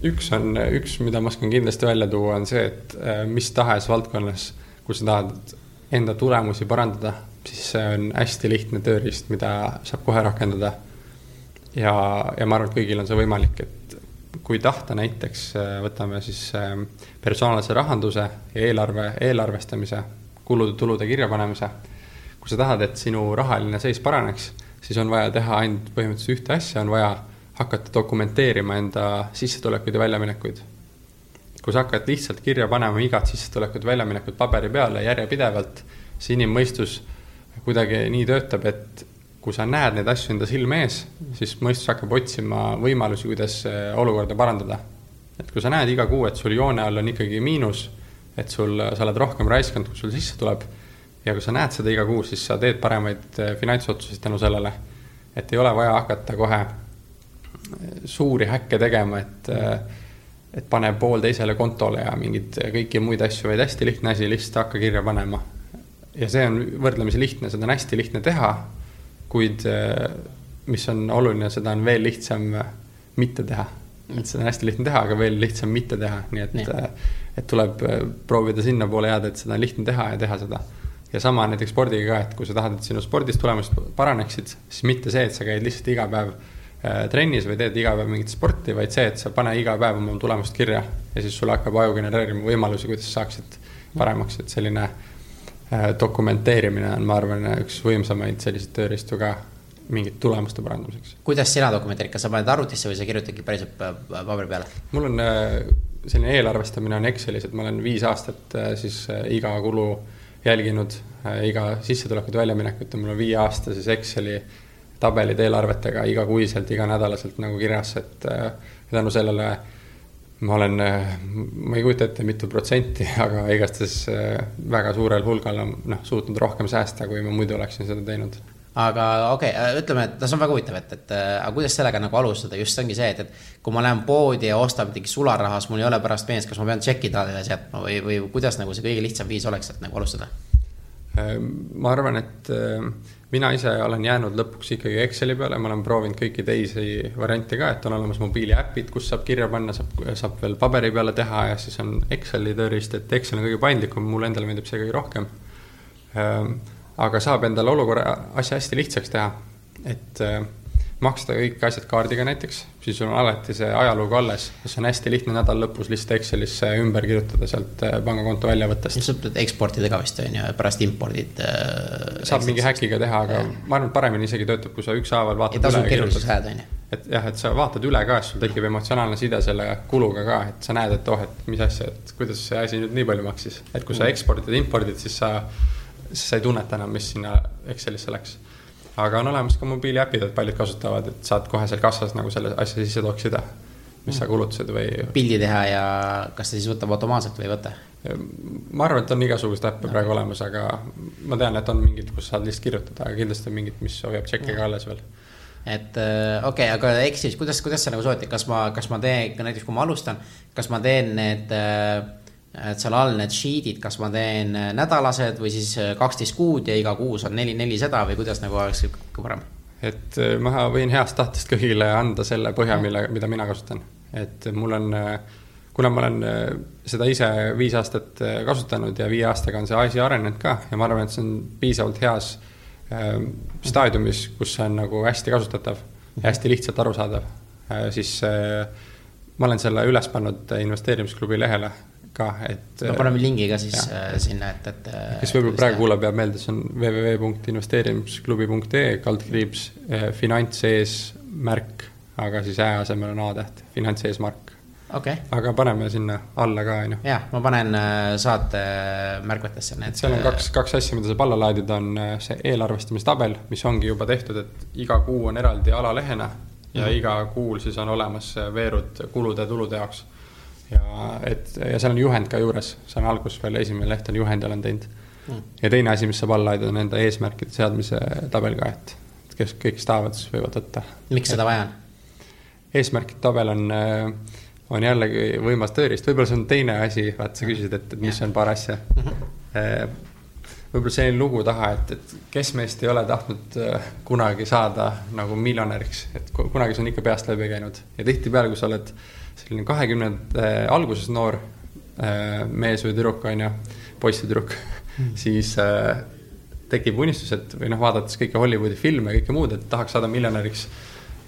üks on, üks, mida ma oskan kindlasti välja tuua, on see, et äh, mis tahes valdkonnas, kus sa tahad enda tulemusi parandada siis see on hästi lihtne tööriist, mida saab kohe rakendada. ja, ja ma arvan, et kõigil on see võimalik, et kui tahta näiteks, äh, võtame siis ähm, personaalse rahanduse ja eelarve, eelarvestamise, kulude-tulude kirjapanemise. kui sa tahad, et sinu rahaline seis paraneks, siis on vaja teha ainult põhimõtteliselt ühte asja, on vaja hakata dokumenteerima enda sissetulekuid ja väljaminekuid. Kui sa hakkad lihtsalt kirja panema igat sissetulekut ja väljaminekut paberi peale järjepidevalt, siis inimmõistus kuidagi nii töötab, et kui sa näed neid asju enda silme ees, siis mõistus hakkab otsima võimalusi, kuidas olukorda parandada. et kui sa näed iga kuu, et sul joone all on ikkagi miinus, et sul, sa oled rohkem raiskanud, kui sul sisse tuleb, ja kui sa näed seda iga kuu, siis sa teed paremaid eh, finantsotsuseid tänu sellele. et ei ole vaja hakata kohe eh, suuri häkke tegema, et eh, et pane pool teisele kontole ja mingeid kõiki muid asju, vaid hästi lihtne asi, lihtsalt hakka kirja panema ja see on võrdlemisi lihtne, seda on hästi lihtne teha, kuid äh, mis on oluline, seda on veel lihtsam äh, mitte teha. et seda on hästi lihtne teha, aga veel lihtsam mitte teha, nii et, äh, et tuleb proovida sinnapoole jääda, et seda on lihtne teha ja teha seda. ja sama näiteks spordiga ka, et kui sa tahad, et sinu spordis tulemused paraneksid, siis mitte see, et sa käid lihtsalt iga päev trennis või teed iga päev mingit sporti, vaid see, et sa pane iga päev oma tulemust kirja ja siis sul hakkab aju genereerima võimalusi, kuidas saaksid paremaks, et selline Äh, dokumenteerimine on, ma arvan, üks võimsamaid selliseid tööriistu ka mingite tulemuste parandamiseks. kuidas sina dokumenteerid, kas sa paned arvutisse või sa kirjutadki päriselt paberi peale? mul on äh, selline eelarvestamine on Excelis, et ma olen viis aastat äh, siis iga kulu jälginud, iga sissetulekut, väljaminekut ja mul on viie aasta siis Exceli tabelid eelarvetega igakuiselt, iganädalaselt nagu kirjas, et tänu sellele äh, ma olen, ma ei kujuta ette, mitu protsenti, aga igastahes äh, väga suurel hulgal on noh, suutnud rohkem säästa, kui ma muidu oleksin seda teinud. aga okei okay,, äh, ütleme, et see on väga huvitav, et, et äh, aga kuidas sellega nagu alustada, just see ongi see, et, et kui ma lähen poodi ja ostan midagi sularahas, mul ei ole pärast meeles, kas ma pean tšeki talle jätma või, või kuidas nagu see kõige lihtsam viis oleks, et nagu alustada? ma arvan, et mina ise olen jäänud lõpuks ikkagi Exceli peale, ma olen proovinud kõiki teisi variante ka, et on olemas mobiiliäpid, kus saab kirja panna, saab, saab veel paberi peale teha ja siis on Exceli tööriist, et Excel on kõige paindlikum, mulle endale meeldib see kõige rohkem. Ehm, aga saab endale olukorra, asja hästi lihtsaks teha, et maksta kõik asjad kaardiga näiteks, siis on alati see ajalugu alles, see on hästi lihtne nädala lõpus lihtsalt Excelisse ümber kirjutada sealt äh, pangakonto väljavõttest. sa ütled eksportida ka vist on ju, pärast impordid äh,. saab mingi häkiga teha, aga ja. ma arvan, et paremini isegi töötab, kui sa ükshaaval vaatad. ei tasu keerulises ajada on ju. et jah, et sa vaatad üle ka, siis sul tekib emotsionaalne side selle kuluga ka, et sa näed, et oh, et mis asja, et kuidas see asi nüüd nii palju maksis. et kui sa mm. eksportid, impordid, siis sa, siis sa ei tunneta enam, mis sinna Excelisse läks aga on olemas ka mobiiliäpid, et paljud kasutavad, et saad kohe seal kassas nagu selle asja sisse toksida, mis sa kulutused või. pildi teha ja kas ta siis võtab automaatselt või ei võta? ma arvan, et on igasuguseid äppe praegu olemas, aga ma tean, et on mingid, kus saad lihtsalt kirjutada, aga kindlasti on mingid, mis hoiab tšekke ka alles veel. Et äh, okei okay,, aga eks siis, kuidas, kuidas sa nagu soovitad, kas ma, kas ma teen, näiteks kui ma alustan, kas ma teen need äh, et seal all need sheet'id, kas ma teen äh, nädalased või siis äh, kaksteist kuud ja iga kuus on neli, neli seda või kuidas nagu oleks kõige parem? et äh, ma võin heast tahtest kõigile anda selle põhja, mille, mida mina kasutan. et mul on, kuna ma olen seda ise viis aastat kasutanud ja viie aastaga on see asi arenenud ka ja ma arvan, et see on piisavalt heas staadiumis, kus see on nagu hästi kasutatav ja hästi lihtsalt arusaadav siis ma olen selle üles pannud investeerimisklubi lehele ka, et. no paneme lingi ka siis ja. Äh, sinna, et, et. Äh, kes võib-olla praegu kuulab, jääb meelde, see on www.investeerimisklubi.ee kaldkriips finants ees märk, aga siis ä asemel on A-täht, finants eesmark okay.. aga paneme sinna alla ka, on ju. jah, ma panen äh, saate märkmetesse need. seal on kaks, kaks asja, mida saab alla laadida, on see eelarvestamistabel, mis ongi juba tehtud, et iga kuu on eraldi alalehena ja mm -hmm. iga kuul siis on olemas veerud kulude-tulude jaoks ja et ja seal on juhend ka juures, see on alguses veel esimene leht on juhend, olen teinud mm.. ja teine asi, mis saab alla aidata, on enda eesmärkide seadmise tabel ka, et, et kes, kõik, kes tahavad, siis võivad võtta. miks seda vaja on? eesmärkide tabel on, on jällegi võimas tööriist, võib-olla see on teine asi, vaata, sa küsisid, et, mis on paar asja mm. -hmm. võib-olla selline lugu taha, et, et kes meist ei ole tahtnud kunagi saada nagu miljonäriks, et kunagi see on ikka peast läbi käinud ja tihtipeale, kui sa oled selline kahekümnendate alguses noor äh, mees või tüdruk, on ju, poiss või tüdruk mm., siis äh, tekib unistus, et või noh, vaadates kõiki Hollywoodi filme ja kõike muud, et tahaks saada miljonäriks.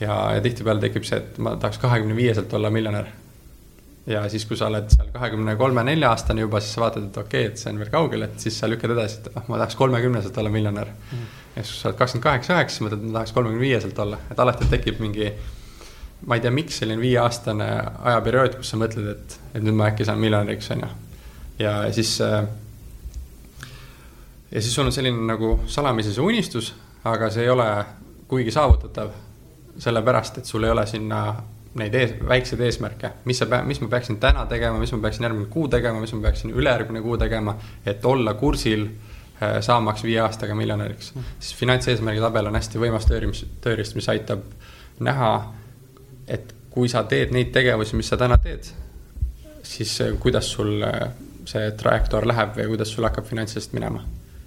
ja, ja tihtipeale tekib see, et ma tahaks kahekümne viieselt olla miljonär. ja siis, kui sa oled seal kahekümne kolme, nelja aastane juba, siis sa vaatad, et okei okay,, et see on veel kaugel, et siis sa lükkad edasi, et ah, ma tahaks kolmekümneselt olla miljonär mm.. ja siis, kui sa oled kakskümmend kaheksa, üheksa, mõtled, et ma tahaks kolmekümne viieselt olla, et alati tekib mingi ma ei tea, miks selline viieaastane ajaperiood, kus sa mõtled, et, et nüüd ma äkki saan miljonäriks, on ju. ja siis, äh, ja siis sul on selline nagu salamisi see unistus, aga see ei ole kuigi saavutatav. sellepärast, et sul ei ole sinna neid ees, väikseid eesmärke, mis sa mis ma peaksin täna tegema, mis ma peaksin järgmine kuu tegema, mis ma peaksin ülejärgmine kuu tegema, et olla kursil äh, saamaks viie aastaga miljonäriks mm.. siis finantseesmärgi tabel on hästi võimas tööriist, tööriist, mis aitab näha et kui sa teed neid tegevusi, mis sa täna teed, siis kuidas sul äh, see trajektoor läheb või kuidas sul hakkab finantsiliselt minema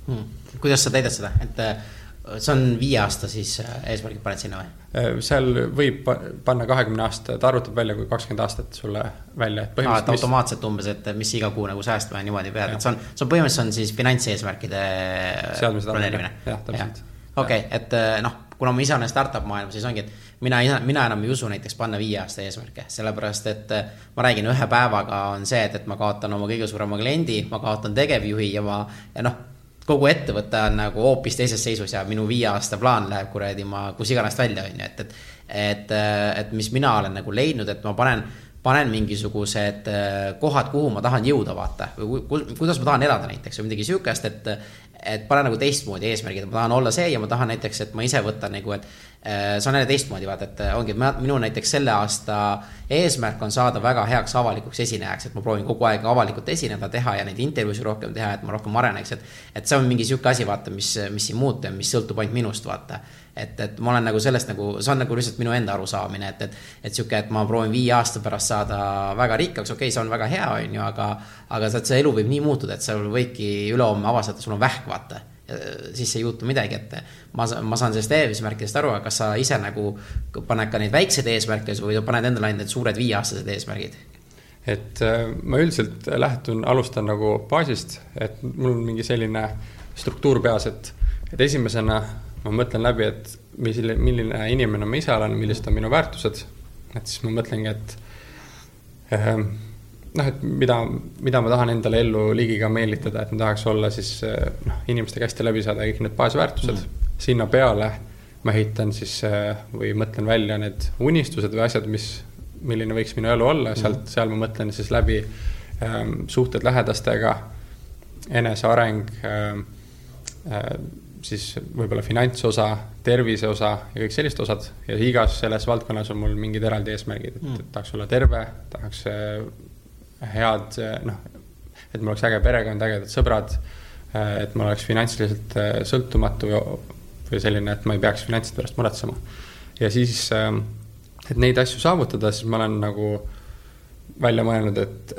hmm.? kuidas sa täidad seda, et äh, see on viie aasta siis eesmärgid paned sinna või? seal võib panna kahekümne aasta, ta arvutab välja, kui kakskümmend aastat sulle välja. et automaatselt umbes, et mis iga kuu nagu säästma ja niimoodi pead, et see on, see on põhimõtteliselt on siis finantseesmärkide planeerimine. jah, täpselt. okei, et noh, kuna ma ise olen startup maailmas, siis ongi, et mina, mina enam ei usu näiteks panna viie aasta eesmärke, sellepärast et äh, ma räägin, ühe päevaga on see, et, et ma kaotan oma kõige suurema kliendi, ma kaotan tegevjuhi ja ma, ja noh, kogu ettevõte on nagu hoopis teises seisus ja minu viie aasta plaan läheb kuradi ma kus iganes välja, on ju, et, et et, äh, et mis mina olen nagu leidnud, et ma panen panen mingisugused äh, kohad, kuhu ma tahan jõuda, vaata, või kuidas ma tahan elada näiteks või midagi sihukest, et et panen nagu teistmoodi eesmärgid, ma tahan olla see ja ma tahan näiteks, et ma ise võtan nagu, et äh, see on jälle teistmoodi, vaata, et äh, ongi, et minu näiteks selle aasta eesmärk on saada väga heaks avalikuks esinejaks, et ma proovin kogu aeg avalikult esineda, teha ja neid intervjuusid rohkem teha, et ma rohkem areneks, et et see on mingi sihuke asi, vaata, mis, mis siin muutub ja mis sõltub ainult minust, vaata et, et ma olen nagu sellest nagu, see on nagu lihtsalt minu enda arusaamine, et, et, et sihuke, et ma proovin viie aasta pärast saada väga rikkaks, okei okay,, see on väga hea, on ju, aga, aga see elu võib nii muutuda, et sul võibki ülehomme avastada, sul on vähk, vaata. siis ei juhtu midagi, et ma, ma saan sellest eesmärkidest aru, aga kas sa ise nagu paned ka neid väikseid eesmärke või paned endale ainult need suured viieaastased eesmärgid? et äh, ma üldiselt lähtun, alustan nagu baasist, et mul on mingi selline struktuur peas, et, et esimesena ma mõtlen läbi, et mis, milline inimene ma ise olen, millised on minu väärtused. et siis ma mõtlengi, et ähm, noh, et mida, mida ma tahan endale ellu ligiga meelitada, et ma tahaks olla siis äh, noh, inimestega hästi läbi saada, kõik need baasväärtused mm.. sinna peale ma ehitan siis äh, või mõtlen välja need unistused või asjad, mis, milline võiks minu elu olla, sealt mm., seal ma mõtlen siis läbi ähm, suhted lähedastega, eneseareng ähm, äh, siis võib-olla finantsosa, tervise osa ja kõik sellised osad ja igas selles valdkonnas on mul mingid eraldi eesmärgid, et mm. tahaks olla terve, tahaks äh, head äh, noh, et mul oleks äge perekond, ägedad sõbrad, äh, et ma oleks finantsiliselt sõltumatu või selline, et ma ei peaks finantside pärast muretsema. ja siis, et neid asju saavutada, siis ma olen nagu välja mõelnud, et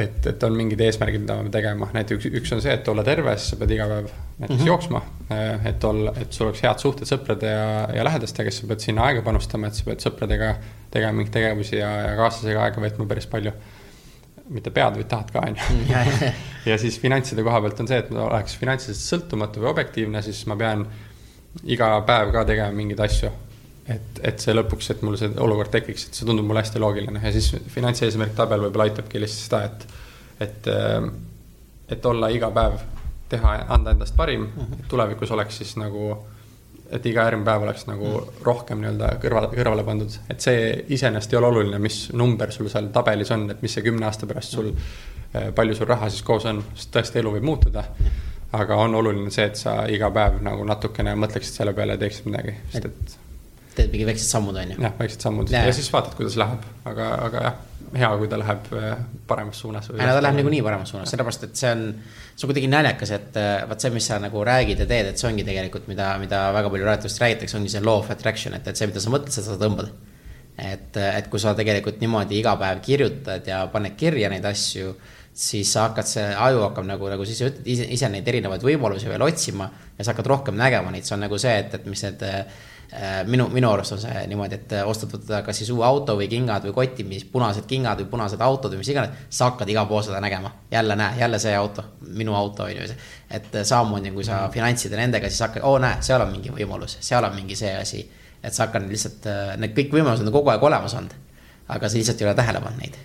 et, et on mingid eesmärgid, mida me peame tegema, näiteks üks, üks on see, et olla terve, siis sa pead iga päev näiteks mm -hmm. jooksma. Eh, et olla, et sul oleks head suhted sõprade ja, ja lähedastega, kes sa pead sinna aega panustama, et sa pead sõpradega tegema mingeid tegevusi ja, ja kaaslasega aega veetma päris palju. mitte pead, vaid tahad ka, on ju. ja siis finantside koha pealt on see, et ma oleks finantsiliselt sõltumatu või objektiivne, siis ma pean iga päev ka tegema mingeid asju. Et, et see lõpuks, et mul see olukord tekiks, et see tundub mulle hästi loogiline ja siis finantseesmärk tabel võib-olla aitabki lihtsalt seda, et, et, et olla iga päev, teha, anda endast parim, et mhm. tulevikus oleks siis nagu et iga järgmine päev oleks nagu mm. rohkem nii-öelda kõrvale, kõrvale pandud, et see iseenesest ei ole oluline, mis number sul seal tabelis on, et mis see kümne aasta pärast sul, eh, palju sul raha siis koos on, sest tõesti elu võib muutuda. aga on oluline see, et sa iga päev nagu natukene mõtleksid selle peale ja teeksid midagi, sest et. Teed mingi väiksed sammud, on ju. jah, väiksed sammud ja, ja siis vaatad, kuidas läheb, aga, aga jah hea, kui ta läheb äh, paremas suunas. ei no ta läheb niikuinii paremas suunas, sellepärast et see on, see on kuidagi naljakas, et äh, vaat see, mis sa nagu räägid ja teed, et see ongi tegelikult, mida, mida väga palju raadiotest räägitakse, ongi see law of attraction, et, et see, mida sa mõtled, seda sa tõmbad. et, et kui sa tegelikult niimoodi iga päev kirjutad ja paned kirja neid asju, siis sa hakkad, see aju hakkab nagu, nagu siis ütled ise, ise neid erinevaid võimalusi veel otsima ja sa hakkad rohkem nägema neid, see on nagu see, et, et mis need Äh, minu, minu arust on see niimoodi, et äh, ostad kas siis uue auto või kingad või koti, mis punased kingad või punased autod või mis iganes. sa hakkad igal pool seda nägema, jälle näe, jälle see auto, minu auto on ju. et äh, samamoodi, kui sa finantsid nendega, siis hakkad, oo näe, seal on mingi võimalus, seal on mingi see asi. et sa hakkad lihtsalt, need kõik võimalused on kogu aeg olemas olnud. aga sa lihtsalt ei ole tähele pannud neid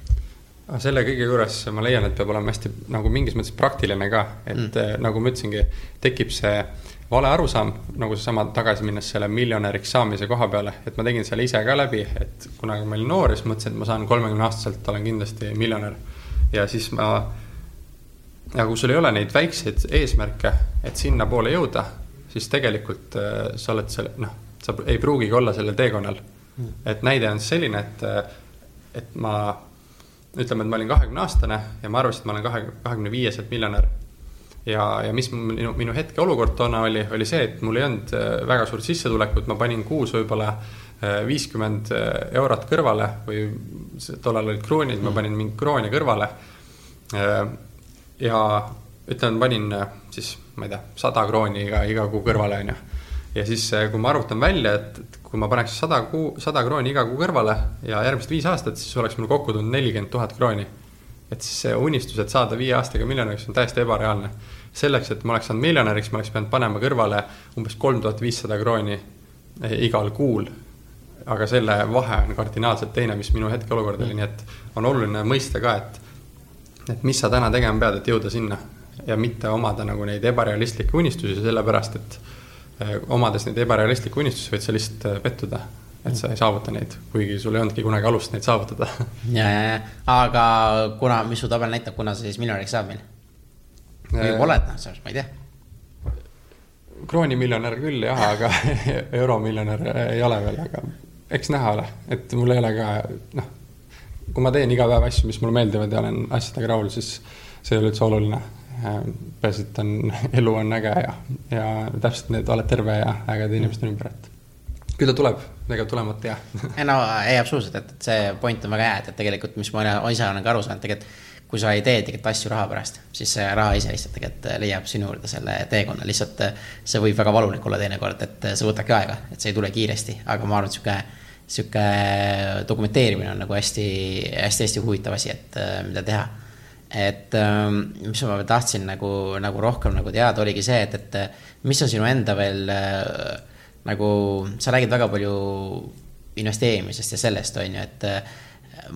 selle kõige juures ma leian, et peab olema hästi nagu mingis mõttes praktiline ka, et mm. nagu ma ütlesingi, tekib see vale arusaam, nagu seesama tagasi minnes selle miljonäriks saamise koha peale, et ma tegin selle ise ka läbi, et kunagi ma olin noor ja siis mõtlesin, et ma saan kolmekümne aastaselt, olen kindlasti miljonär. ja siis ma, ja kui sul ei ole neid väikseid eesmärke, et sinnapoole jõuda, siis tegelikult äh, sa oled selle, noh, sa ei pruugigi olla sellel teekonnal. Mm.. et näide on selline, et, äh, et ma, ütleme, et ma olin kahekümne aastane ja ma arvasin, et ma olen kahe, kahekümne viieselt miljonär ja, ja mis minu, minu hetkeolukord toona oli, oli see, et mul ei olnud äh, väga suurt sissetulekut, ma panin kuus võib-olla äh, viiskümmend äh, eurot kõrvale või tollal olid kroonid, ma mm. panin mingi krooni kõrvale. ja ütleme, panin siis, ma ei tea, sada krooni iga, iga kuu kõrvale, on ju. ja siis, kui ma arvutan välja, et, et kui ma paneks sada kuu, sada krooni iga kuu kõrvale ja järgmised viis aastat, siis oleks mul kokku tulnud nelikümmend tuhat krooni et siis see unistus, et saada viie aastaga miljonäriks, on täiesti ebareaalne. selleks, et ma oleks saanud miljonäriks, ma oleks pidanud panema kõrvale umbes kolm tuhat viissada krooni eh, igal kuul. aga selle vahe on kardinaalselt teine, mis minu hetkeolukord oli, nii et on oluline mõista ka, et, et mis sa täna tegema pead, et jõuda sinna ja mitte omada nagu neid ebarealistlikke unistusi, sellepärast et eh, omades neid ebarealistlikke unistusi, võid sa lihtsalt eh, pettuda et sa ei saavuta neid, kuigi sul ei olnudki kunagi alust neid saavutada. ja, ja, ja, aga kuna, mis su tabel näitab, kuna sa siis miljonäriks saad meil? või äh, oled, noh, selles mõttes ma ei tea. kroonimiljonär küll jah, aga euromiljonär ei ole veel, aga eks näha ole, et mul ei ole ka noh, kui ma teen iga päev asju, mis mulle meeldivad ja olen asjadega rahul, siis see ei ole üldse oluline. Äh, peaasi, et on, elu on äge ja, ja täpselt need, oled terve ja ägedad inimesed on ümber, et küll ta tuleb, ega tulemata ei no ei, absoluutselt, et, et see point on väga hea, et, et tegelikult, mis ma ise olen ka aru saanud, tegelikult kui sa ei tee tegelikult asju raha pärast, siis see raha ise lihtsalt tegelikult leiab sinu juurde selle teekonna, lihtsalt see võib väga valulik olla teinekord, et see võtabki aega, et see ei tule kiiresti, aga ma arvan, et sihuke, sihuke dokumenteerimine on nagu hästi, hästi-hästi huvitav asi, et mida teha. et mis ma tahtsin nagu, nagu rohkem nagu teada, oligi see, et, et mis on sinu enda veel äh, nagu sa räägid väga palju investeerimisest ja sellest, on ju, et äh,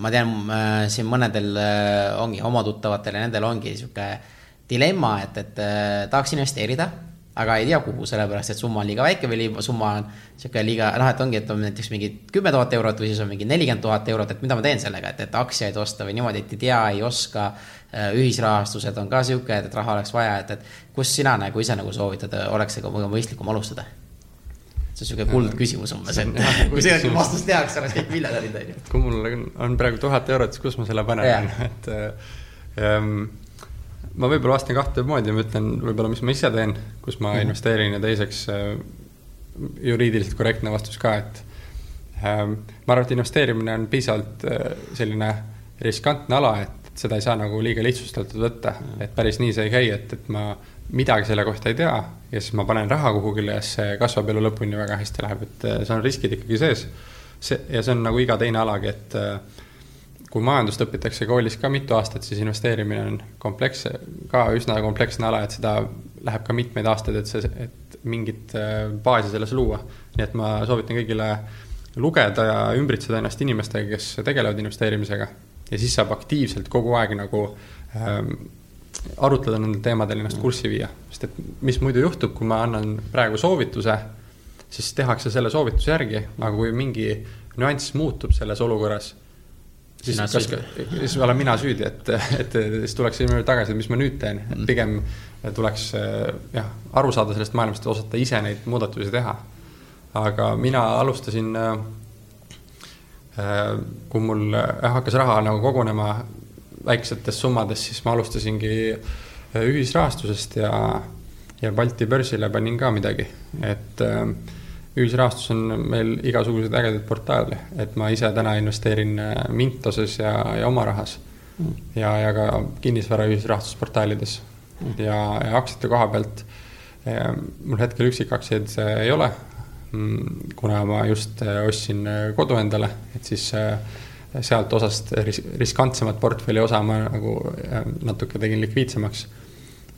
ma tean, äh, siin mõnedel äh, ongi oma tuttavatel ja nendel ongi sihuke dilemma, et, et tahaks investeerida, aga ei tea, kuhu, sellepärast et summa on liiga väike või summa on sihuke liiga, noh, et ongi, et on näiteks mingi kümme tuhat eurot või siis on mingi nelikümmend tuhat eurot, et mida ma teen sellega, et, et aktsiaid osta või niimoodi, et ei tea, ei oska. ühisrahastused on ka sihuke, et raha oleks vaja, et, et kus sina nagu ise nagu soovitad, oleks see mõistlikum alustada see on sihuke kuldküsimus umbes, et kui sellele vastust tehakse, oleks kõik miljonärid, on ju. kui mul on praegu tuhat eurot, siis kus ma selle panen, et ähm, ma võib-olla vastan kahte moodi, ma ütlen võib-olla, mis ma ise teen, kus ma mm -hmm. investeerin ja teiseks äh, juriidiliselt korrektne vastus ka, et ähm, ma arvan, et investeerimine on piisavalt äh, selline riskantne ala, et seda ei saa nagu liiga lihtsustatud võtta, et päris nii see ei käi, et, et ma midagi selle kohta ei tea ja siis ma panen raha kuhugile ja see kasvab elu lõpuni väga hästi läheb, et äh, seal on riskid ikkagi sees. see ja see on nagu iga teine alagi, et äh, kui majandust õpitakse koolis ka mitu aastat, siis investeerimine on kompleks, ka üsna kompleksne ala, et seda läheb ka mitmeid aastaid, et see, et mingit äh, baasi selles luua. nii et ma soovitan kõigile lugeda ja ümbritseda ennast inimestega, kes tegelevad investeerimisega. ja siis saab aktiivselt kogu aeg nagu ähm, arutleda nendel teemadel, ennast kurssi viia. sest et mis muidu juhtub, kui ma annan praegu soovituse, siis tehakse selle soovituse järgi, aga kui mingi nüanss muutub selles olukorras siis Sina kas, siis olen mina süüdi, et, et siis tuleks tagasi, mis ma nüüd teen, et mm. pigem tuleks jah, aru saada sellest maailmast ja osata ise neid muudatusi teha. aga mina alustasin, kui mul hakkas raha nagu kogunema väiksetes summades, siis ma alustasingi ühisrahastusest ja, ja Balti börsile panin ka midagi, et äh, ühisrahastus on meil igasuguseid ägedaid portaale, et ma ise täna investeerin äh, Mintoses ja, ja oma rahas ja, ja ka kinnisvara ühisrahastusportaalides. Ja, ja aktsiate koha pealt äh, mul hetkel üksikaktsiaid äh, ei ole, mm, kuna ma just ostsin kodu endale, et siis sealt osast ris-, riskantsemat portfelli osa ma nagu natuke tegin likviidsemaks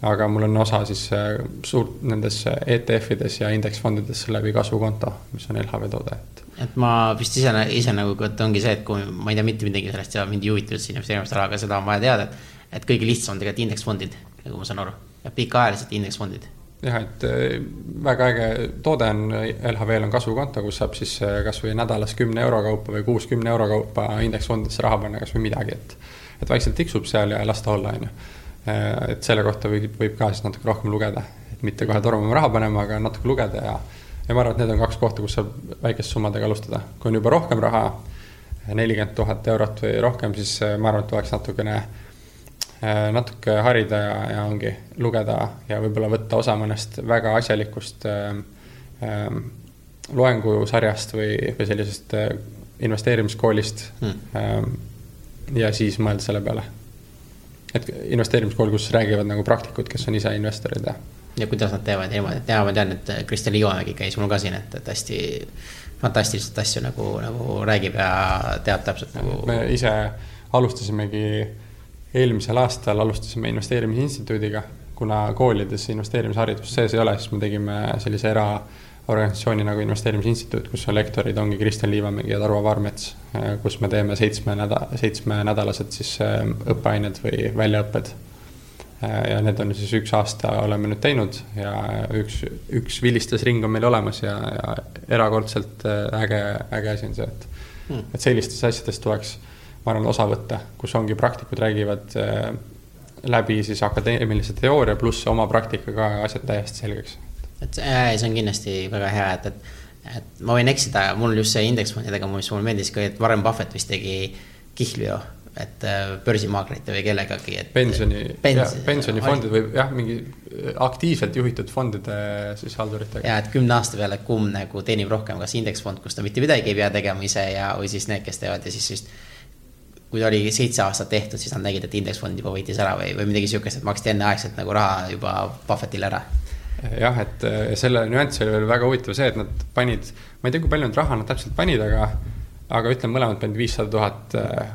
aga mul on osa siis äh, suurt nendes ETF-ides ja indeksfondides läbi kasvukonto, mis on LHV toode, et. et ma vist ise, ise nagu, et ongi see, et kui ma ei tea mitte midagi sellest ja mind ei huvita üldse investeerimist ära, aga seda on vaja teada, et. et kõige lihtsam on tegelikult indeksfondid, nagu ma saan aru, ja pikaajalised indeksfondid jah, et äh, väga äge toode on, LHV-l on kasvukonto, kus saab siis äh, kasvõi nädalas kümne euro kaupa või kuus kümne euro kaupa indeksfondidesse raha panna kasvõi midagi, et. et vaikselt tiksub seal ja las ta olla, on ju et selle kohta võib, võib ka siis natuke rohkem lugeda, et mitte kohe tormama raha panema, aga natuke lugeda ja. ja ma arvan, et need on kaks kohta, kus saab väikeste summadega alustada, kui on juba rohkem raha, nelikümmend tuhat eurot või rohkem, siis ma arvan, et tuleks natukene, natuke harida ja, ja ongi lugeda ja võib-olla võtta osa mõnest väga asjalikust äh, äh, loengusarjast või, või sellisest äh, investeerimiskoolist hmm. äh, ja siis mõelda selle peale et investeerimiskool, kus räägivad nagu praktikud, kes on ise investorid ja. ja kuidas nad teevad niimoodi, et jaa, ma tean, et Kristel Liivamägi käis mul ka siin, et, et hästi fantastilist asju nagu, nagu räägib ja teab täpselt nagu. me ise alustasimegi, eelmisel aastal alustasime investeerimisinstituudiga, kuna koolides investeerimisharidust sees ei ole, siis me tegime sellise era organisatsiooni nagu Investeerimisinstituut, kus on lektorid, ongi Kristjan Liivamägi ja Tarvo Varmets, kus me teeme seitsme nädala, seitsmenädalased siis äh, õppeained või väljaõpped. Äh, ja need on siis üks aasta oleme nüüd teinud ja üks, üks vilistusring on meil olemas ja, ja erakordselt äh, äge, äge asi on see, et hmm., et sellistest asjadest tuleks, ma arvan, osa võtta, kus ongi praktikud räägivad läbi siis akadeemilise teooria pluss oma praktikaga asjad täiesti selgeks et see on kindlasti väga hea, et, et, et ma võin eksida, mul just see indeksfondidega, mis mulle meeldis ka, et Warren Buffett vist tegi kihlu ju et äh, börsimaagrite või kellegagi, et. pensioni pens,, pensionifondid või jah, mingi aktiivselt juhitud fondide siis halduritega. ja et kümne aasta peale, kumb nagu teenib rohkem, kas indeksfond, kus ta mitte midagi ei pea tegema ise ja, või siis need, kes teevad ja siis vist. Kui ta oli seitse aastat tehtud, siis nad nägid, et indeksfond juba võitis ära või, või midagi sihukest, et maksti enneaegselt nagu raha juba Buffettile ära jah, et selle nüanss oli veel väga huvitav see, et nad panid, ma ei tea, kui palju nad raha nad täpselt panid, aga, aga ütleme, mõlemad panid viissada tuhat. Äh,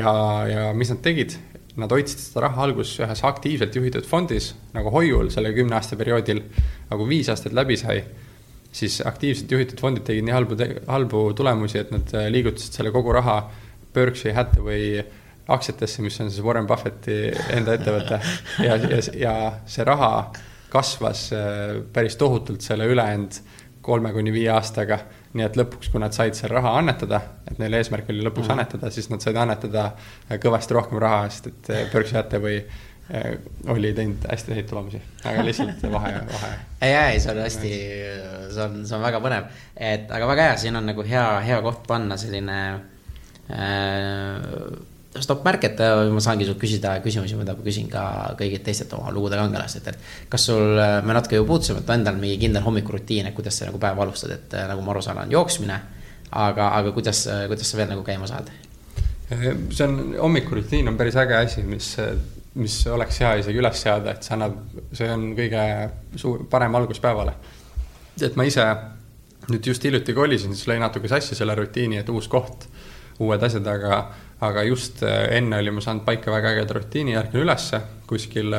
ja, ja mis nad tegid, nad hoidsid seda raha alguses ühes aktiivselt juhitud fondis nagu hoiul selle kümne aasta perioodil. aga kui viis aastat läbi sai, siis aktiivselt juhitud fondid tegid nii halbu, halbu tulemusi, et nad äh, liigutasid selle kogu raha Berkshire Hathaway aktsiatesse, mis on siis Warren Buffetti enda ettevõte ja, ja, ja see raha kasvas äh, päris tohutult selle ülejäänud kolme kuni viie aastaga. nii et lõpuks, kui nad said seal raha annetada, et neil eesmärk oli lõpuks mm. annetada, siis nad said annetada äh, kõvasti rohkem raha, sest et äh, Berkshire Hathaway oli teinud hästi häid tulemusi, aga lihtsalt vahe, vahe. ei, ei, see on hästi, see on, see on väga põnev, et aga väga hea, siin on nagu hea, hea koht panna selline äh, stopp-märk, et äh, ma saangi sult küsida küsimusi, mida ma küsin ka kõigilt teistelt oma lugude kangelastelt, et kas sul, äh, me natuke ju puutusime, et endal mingi kindel hommikurutiin, et kuidas sa nagu päeva alustad, et nagu ma aru saan, on jooksmine. aga, aga kuidas, kuidas sa veel nagu käima saad? see on, hommikurutiin on päris äge asi, mis, mis oleks hea isegi üles seada, et see annab, see on kõige suur, parem algus päevale. et ma ise nüüd just hiljuti kolisin, siis lõi natuke sassi selle rutiini, et uus koht uued asjad, aga, aga just enne oli ma saanud paika väga ägeda rutiini, ärkan ülesse kuskil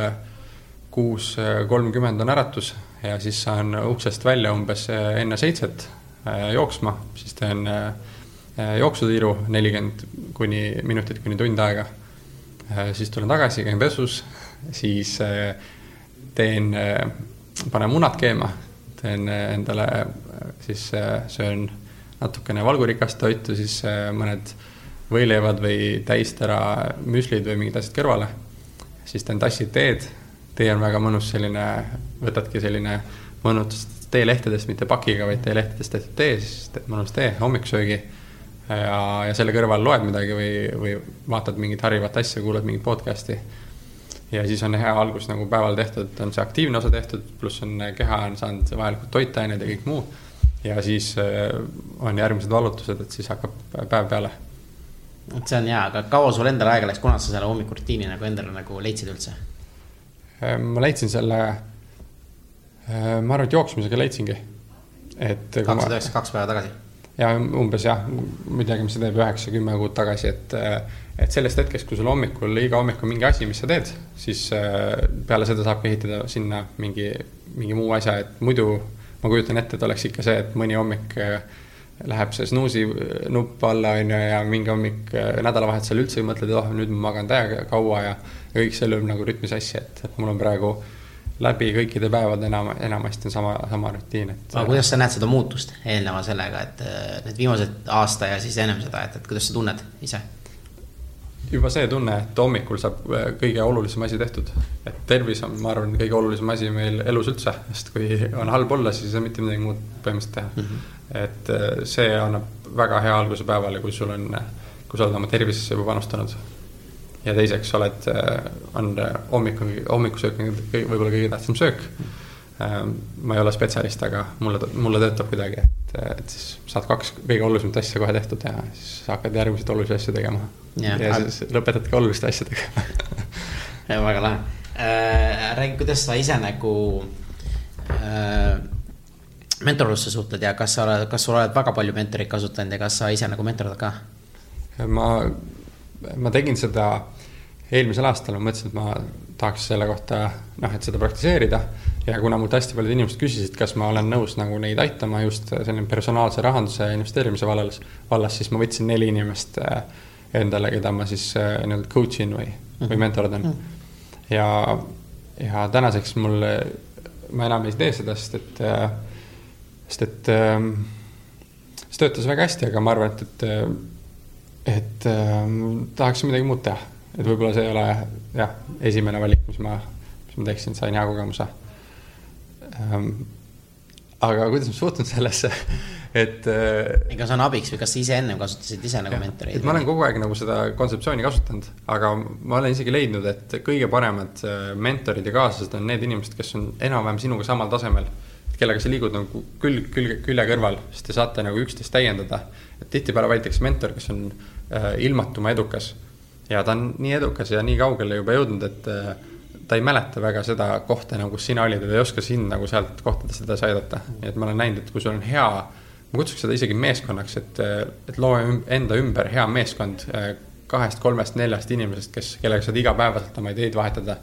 kuus kolmkümmend on äratus ja siis saan uksest välja umbes enne seitset jooksma, siis teen jooksutiiru nelikümmend kuni minutit kuni tund aega. siis tulen tagasi, käin pesus, siis teen, panen munad keema, teen endale siis söön natukene valgurikast toitu, siis mõned võileivad või täistera müslid või mingid asjad kõrvale. siis teen tassi teed, tee on väga mõnus selline, võtadki selline mõnus teelehtedest, mitte pakiga, vaid teelehtedest tehtud tee, siis teed mõnus tee hommikusöögi. ja, ja selle kõrval loed midagi või, või vaatad mingit harivat asja, kuulad mingit podcast'i ja siis on hea algus nagu päeval tehtud, on see aktiivne osa tehtud, pluss on keha on saanud vajalikud toitained ja kõik muu. Ja siis äh, on järgmised vallutused, et siis hakkab päev peale. et see on hea, aga kaua sul endal aega läks, kuna sa selle hommikurutiini nagu endale nagu leidsid üldse? Äh, ma leidsin selle, äh, ma arvan, et jooksmisega leidsingi. et. kakssada üheksakümmend kaks päeva tagasi ja umbes jah, midagi, mis see teeb üheksa-kümme kuud tagasi, et, et sellest hetkest, kui sul hommikul, iga hommik on mingi asi, mis sa teed, siis peale seda saabki ehitada sinna mingi, mingi muu asja, et muidu ma kujutan ette, et oleks ikka see, et mõni hommik äh, läheb see snuusi nupp alla, on ju, ja mingi hommik äh, nädalavahetusel üldse mõtled, et oh, nüüd ma magan täiega kaua ja, ja kõik see lööb nagu rütmi sassi, et, et mul on praegu äh, läbi kõikide päevade enam, enamasti on sama, sama rutiin, et. aga kuidas sa näed seda muutust eelneva sellega, et äh, need viimased aasta ja siis ennem seda, et, et kuidas sa tunned ise? Juba see tunne, et hommikul saab äh, kõige olulisem asi tehtud. et tervis on, ma arvan, kõige olulisem asi meil elus üldse, sest kui on halb olla, siis ei saa mitte midagi muud põhimõtteliselt teha mm. -hmm. et äh, see annab väga hea alguse päevale, kui sul on, kui sa oled oma tervisesse juba panustanud ja teiseks oled, äh, on hommik on, hommikusöök on võib-olla kõige tähtsam söök. Ma ei ole spetsialist, aga mulle, mulle töötab kuidagi, et, et siis saad kaks kõige olulisemat asja kohe tehtud ja siis hakkad järgmiseid olulisi asju tegema. ja, ja aga... siis lõpetadki oluliste asjadega väga lahe äh,. räägi, kuidas sa ise nagu äh, mentorlusse suhtled ja kas sa oled, kas sa oled väga palju mentoreid kasutanud ja kas sa ise nagu mentordad ka? ma, ma tegin seda eelmisel aastal ma mõtlesin, et ma tahaks selle kohta noh, et seda praktiseerida. Ja kuna mult hästi paljud inimesed küsisid, kas ma olen nõus nagu neid aitama just selline personaalse rahanduse investeerimise vallas, vallas, siis ma võtsin neli inimest äh, endale, keda ma siis äh, nii-öelda coach in või, või mhm. mentordan. Mhm. ja, ja tänaseks mul, ma enam ei tee seda, sest et, äh, sest et see töötas väga hästi, aga ma arvan, et, et, et tahaks midagi muud teha et võib-olla see ei ole jah, esimene valik, mis ma, mis ma teeksin, sain hea kogemuse ähm,. Aga kuidas ma suhtun sellesse, et äh,. ega see on abiks või kas sa ise ennem kasutasid ise nagu mentoreid? et ma olen kogu aeg nagu seda kontseptsiooni kasutanud, aga ma olen isegi leidnud, et kõige paremad äh, mentorid ja kaaslased on need inimesed, kes on enam-vähem sinuga samal tasemel kellega sa liigud nagu külg, külg, külje kõrval, sest te saate nagu üksteist täiendada. et tihtipeale valitakse mentor, kes on äh, ilmatuma edukas ja ta on nii edukas ja nii kaugele juba jõudnud, et äh, ta ei mäleta väga seda kohta nagu kus sina olid ja ta ei oska sind nagu sealt kohtadest edasi aidata. nii et ma olen näinud, et kui sul on hea, ma kutsuks seda isegi meeskonnaks, et, et loo enda ümber hea meeskond äh, kahest, kolmest, neljast inimesest, kes, kellega saad igapäevaselt oma ideid vahetada.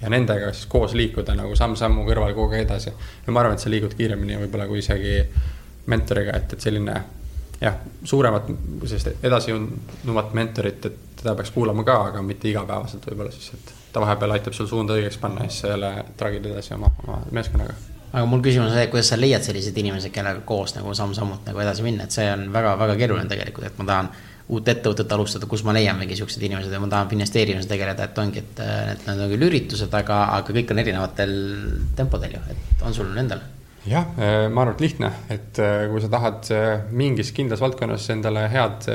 ja nendega siis koos liikuda nagu samm-sammu kõrval kogu aeg edasi. ja ma arvan, et sa liigud kiiremini võib-olla kui isegi mentoriga, et, et selline jah, suuremat, sellist edasijunuvat mentorit, et teda peaks kuulama ka, aga mitte igapäevaselt võib-olla siis, et ta vahepeal aitab sul suunda õigeks panna ja siis sa jälle tragid edasi oma, oma meeskonnaga. aga mul küsimus on see, kuidas sa leiad sellised inimesed, kellega koos nagu samm-sammult nagu edasi minna, et see on väga-väga keeruline tegelikult, et ma tahan uut ettevõtet alustada, kus ma leian mingi siuksed inimesed ja ma tahan investeerimisega tegeleda, et ongi, et need, need on küll üritused, aga, aga kõik on erinevatel tempodel ju, et on sul endal jah, äh, ma arvan, et lihtne, et äh, kui sa tahad äh, mingis kindlas valdkonnas endale head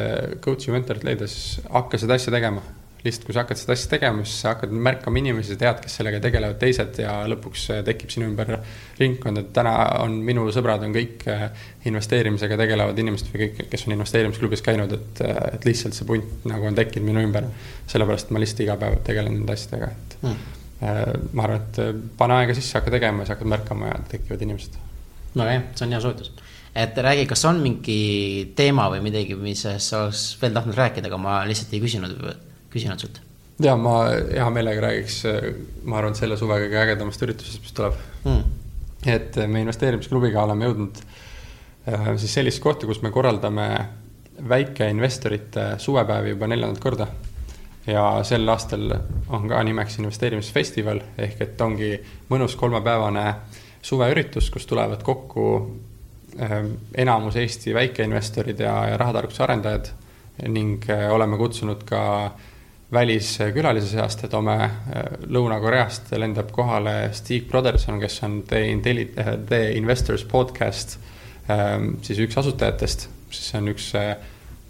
coach'i mentorit leida, siis hakka seda asja tegema. Lihtsalt, kui sa hakkad seda asja tegema, siis sa hakkad märkama inimesi, tead, kes sellega tegelevad teised ja lõpuks tekib sinu ümber ringkond, et täna on minu sõbrad on kõik investeerimisega tegelevad inimesed või kõik, kes on investeerimisklubis käinud, et, et lihtsalt see punt nagu on tekkinud minu ümber. sellepärast ma lihtsalt iga päev tegelen nende asjadega, et mm Äh, ma arvan, et äh, pane aega sisse, hakka tegema ja siis hakkad märkama ja tekivad inimesed. väga hea, see on hea soovitus. et räägi, kas on mingi teema või midagi, mis sa oleks veel tahtnud rääkida, aga ma lihtsalt ei küsinud, küsinud sult? ja ma hea meelega räägiks, ma arvan, et selle suve kõige ägedamast üritusest, mis tuleb mm.. et me investeerimisklubiga oleme jõudnud äh, siis sellist kohta, kus me korraldame väikeinvestorite suvepäevi juba neljandat korda. ja sel aastal on ka nimeks investeerimisfestival ehk et ongi mõnus kolmepäevane suveüritus, kus tulevad kokku äh, enamus Eesti väikeinvestorid ja, ja rahatarkuse arendajad ning äh, oleme kutsunud ka väliskülalise seast ja toome Lõuna-Koreast lendab kohale Steve Broderson, kes on The Intelli-, The Investors podcast siis üks asutajatest siis see on üks äh,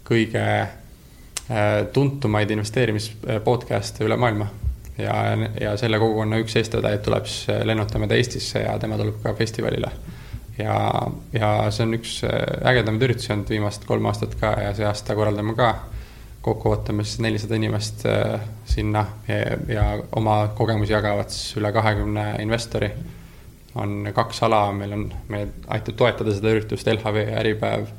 kõige äh, tuntumaid investeerimispodcast'e üle maailma. ja, ja selle kogukonna üks eestvedajaid tuleb siis, äh, lennutame ta Eestisse ja tema tuleb ka festivalile. ja, ja see on üks ägedamaid üritusi olnud viimased kolm aastat ka ja see aasta korraldame ka kokku ootame siis nelisada inimest sinna ja, ja oma kogemusi jagavad siis üle kahekümne investori. on kaks ala, meil on, me aitab toetada seda üritust LHV Äripäev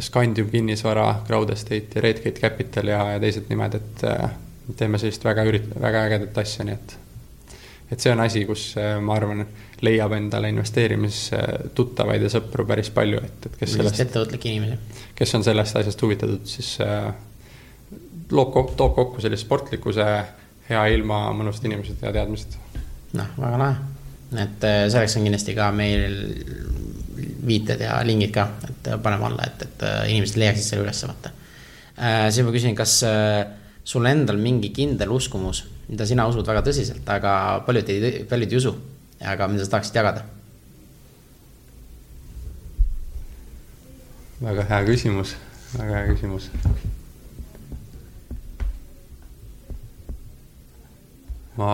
Scandium kinnisvara, Crowd Estate ja Redgate Capital ja, ja teised nimed, et äh, teeme sellist väga ürit-, väga ägedat asja, nii et et see on asi, kus äh, ma arvan, leiab endale investeerimistuttavaid ja sõpru päris palju, et, et kes sellest ettevõtlikke inimesi. kes on sellest asjast huvitatud, siis äh, loob, toob kokku sellise sportlikkuse, hea ilma, mõnusad inimesed ja teadmised. noh, väga lahe, et selleks on kindlasti ka meil viited ja lingid ka, et paneme alla, et, et äh, inimesed leiaksid selle üles, vaata. Äh, siis ma küsin, kas äh, sul endal mingi kindel uskumus, mida sina usud väga tõsiselt, aga paljud ei, paljud ei usu, aga mida sa tahaksid jagada? väga hea küsimus, väga hea küsimus. Ma,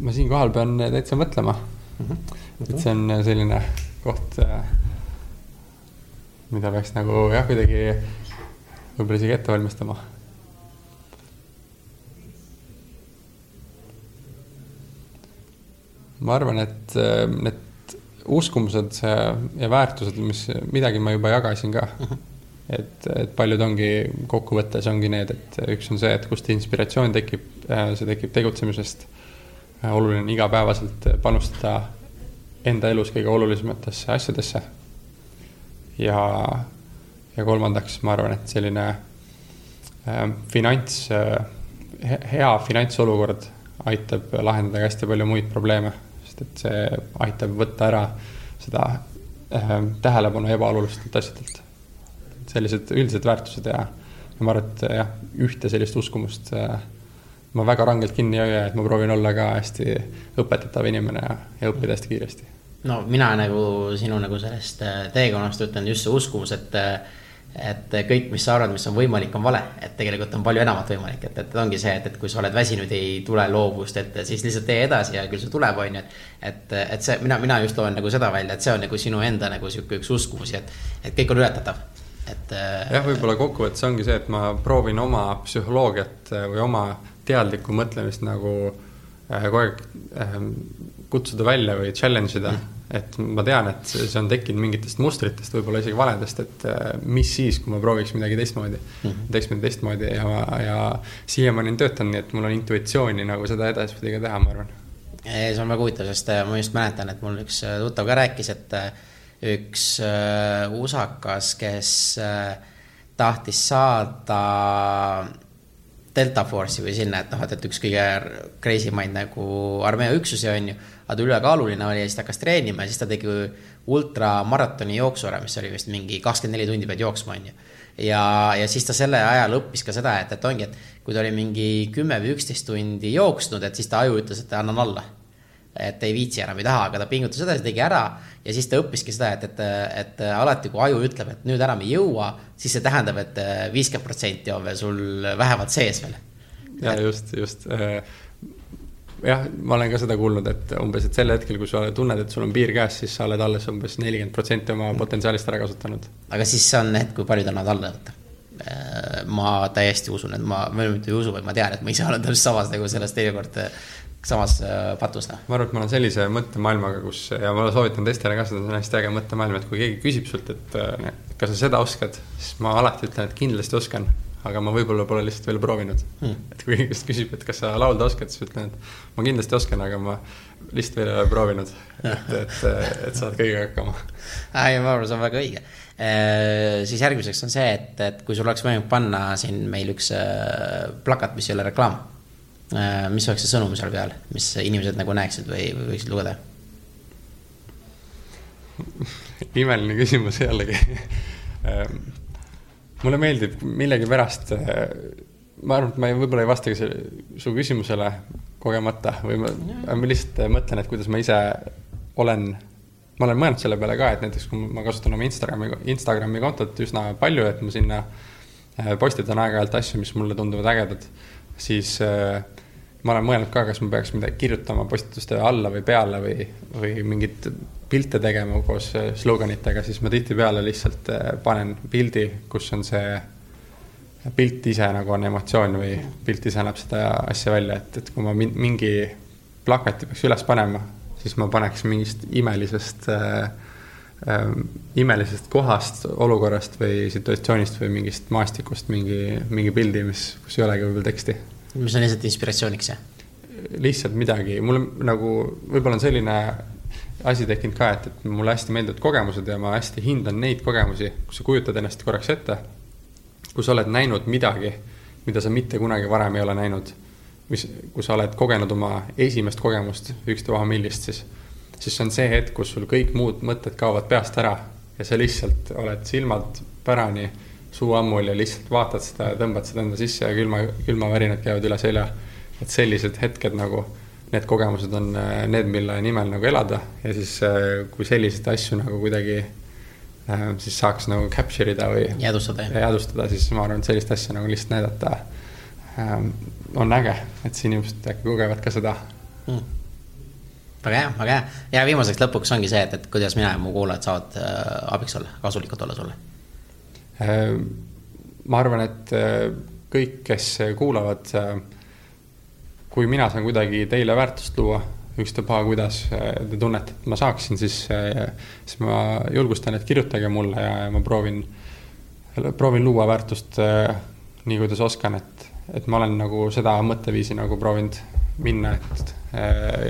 ma siinkohal pean täitsa mõtlema mm. -hmm. et see on selline koht, äh, mida peaks nagu jah, kuidagi võib-olla isegi ette valmistama. ma arvan, et äh, need uskumused ja väärtused, mis midagi ma juba jagasin ka. Et, et paljud ongi, kokkuvõttes ongi need, et üks on see, et kust inspiratsioon tekib, äh, see tekib tegutsemisest. oluline on igapäevaselt panustada enda elus kõige olulisematesse asjadesse. ja, ja kolmandaks ma arvan, et selline äh, finants äh,, hea finantsolukord aitab lahendada ka hästi palju muid probleeme, sest et see aitab võtta ära seda äh, tähelepanu ebaolulistelt asjadelt. Sellised üldised väärtused ja, ja ma arvan, et jah, ühte sellist uskumust äh, ma väga rangelt kinni ei hoia, et ma proovin olla ka hästi õpetatav inimene ja, ja õppida hästi kiiresti. no mina nagu sinu nagu sellest äh, teekonnast ütlen just see uskumus, et äh, et kõik, mis sa arvad, mis on võimalik, on vale, et tegelikult on palju enamat võimalik, et, et ongi see, et, et kui sa oled väsinud, ei tule loovust ette, siis lihtsalt tee edasi ja küll see tuleb, on ju, et. et, et see, mina, mina just loen nagu seda välja, et see on nagu sinu enda nagu sihuke üks uskumusi, et, et kõik on ületatav et. Äh, jah, võib-olla kokkuvõttes ongi see, et ma proovin oma psühholoogiat või oma teadlikku mõtlemist nagu äh, kogu aeg äh, kutsuda välja või challenge ida mm.. et ma tean, et see on tekkinud mingitest mustritest, võib-olla isegi valedest, et äh, mis siis, kui ma prooviks midagi teistmoodi mm. -hmm. teeks midagi teistmoodi ja, ja siiamaani on töötanud, nii et mul on intuitsiooni nagu seda edaspidi ka teha, ma arvan. see on väga huvitav, sest ma just mäletan, et mul üks tuttav ka rääkis, et üks usakas, kes tahtis saada Delta Force'i või sinna, et noh, et, et üks kõige crazy maid nagu armee üksusi on ju. aga ta ülekaaluline oli ja siis ta hakkas treenima ja siis ta tegi ultramaratoni jooksu ära, mis oli vist mingi kakskümmend neli tundi pead jooksma, on ju. ja, ja siis ta selle ajal õppis ka seda, et, et ongi, et kui ta oli mingi kümme või üksteist tundi jooksnud, et siis ta aju ütles, et annan alla et ei viitsi enam, ei taha, aga ta pingutas edasi, tegi ära ja siis ta õppiski seda, et, et, et alati, kui aju ütleb, et nüüd enam ei jõua, siis see tähendab et, et viiskümmend protsenti on veel sul vähemalt sees veel. ja just, just äh, jah, ma olen ka seda kuulnud, et umbes, et sel hetkel, kui sa tunned, et sul on piir käes, siis sa oled alles umbes nelikümmend protsenti oma potentsiaalist ära kasutanud. aga siis on hetk, kui paljud annavad alla võtta. Äh, ma täiesti usun, et ma, või mitte ei usu, vaid ma tean, et ma ise olen täpselt samas nagu sellest teinekord samas äh, patus, noh. ma arvan, et ma olen sellise mõttemaailmaga, kus ja ma soovitan teistele ka seda, see on hästi äge mõttemaailm, et kui keegi küsib sult, et äh, kas sa seda oskad, siis ma alati ütlen, et kindlasti oskan, aga ma võib-olla pole lihtsalt veel proovinud hmm.. et kui keegi küsib, et kas sa laulda oskad, siis ütlen, et ma kindlasti oskan, aga ma lihtsalt veel ei ole proovinud. et, et, et saad kõigega hakkama. ei, ma arvan, see on väga õige e,. siis järgmiseks on see, et, et kui sul oleks võimalik panna siin meil üks plakat, mis ei ole reklaam Äh, mis oleks see sõnum seal peal, mis inimesed nagu näeksid või, või võiksid lugeda? imeline küsimus jällegi ähm, mulle meeldib millegipärast, äh, ma arvan, et ma võib-olla ei vastagi su küsimusele kogemata või ma, ma lihtsalt mõtlen, et kuidas ma ise olen, ma olen mõelnud selle peale ka, et näiteks kui ma kasutan oma Instagrami, Instagrami kontot üsna palju, et ma sinna äh, postitan aeg-ajalt asju, mis mulle tunduvad ägedad, siis äh, ma olen mõelnud ka, kas ma peaks midagi kirjutama postituste alla või peale või, või mingeid pilte tegema koos äh, sloganitega, siis ma tihtipeale lihtsalt äh, panen pildi, kus on see pilt ise nagu on emotsioon või pilt ise näeb seda asja välja, et, et kui ma mingi plakati peaks üles panema, siis ma paneks mingist imelisest äh, äh, imelisest kohast, olukorrast või situatsioonist või mingist maastikust mingi, mingi pildi, mis, kus ei olegi võib-olla teksti mis on lihtsalt inspiratsiooniks, jah? lihtsalt midagi, mul nagu võib-olla on selline asi tekkinud ka, et, et mulle hästi meeldivad kogemused ja ma hästi hindan neid kogemusi, kus sa kujutad ennast korraks ette, kus sa oled näinud midagi, mida sa mitte kunagi varem ei ole näinud, mis, kui sa oled kogenud oma esimest kogemust, ükstapuha millist, siis, siis see on see hetk, kus sul kõik muud mõtted kaovad peast ära ja sa lihtsalt oled silmad pärani suu ammul ja lihtsalt vaatad seda ja tõmbad seda enda sisse ja külma, külmavärinad käivad üle selja. et sellised hetked nagu, need kogemused on äh, need, mille nimel nagu elada ja siis, äh, kui selliseid asju nagu kuidagi äh, siis saaks nagu capture ida või. jäädvustada. jäädvustada, siis ma arvan, et sellist asja nagu lihtsalt näidata on äge, et siis inimesed äkki kogevad ka seda mm väga hea, väga hea ja viimaseks lõpuks ongi see, et, et kuidas mina ja mu kuulajad saavad äh, abiks olla, kasulikud olla sulle ma arvan, et äh, kõik, kes kuulavad, äh, kui mina saan kuidagi teile väärtust luua, ükstapuha, kuidas te tunnete, et ma saaksin, siis, siis ma julgustan, et kirjutage mulle ja, ja ma proovin, proovin luua väärtust nii, kuidas oskan, et, et ma olen nagu seda mõtteviisi nagu proovinud minna, et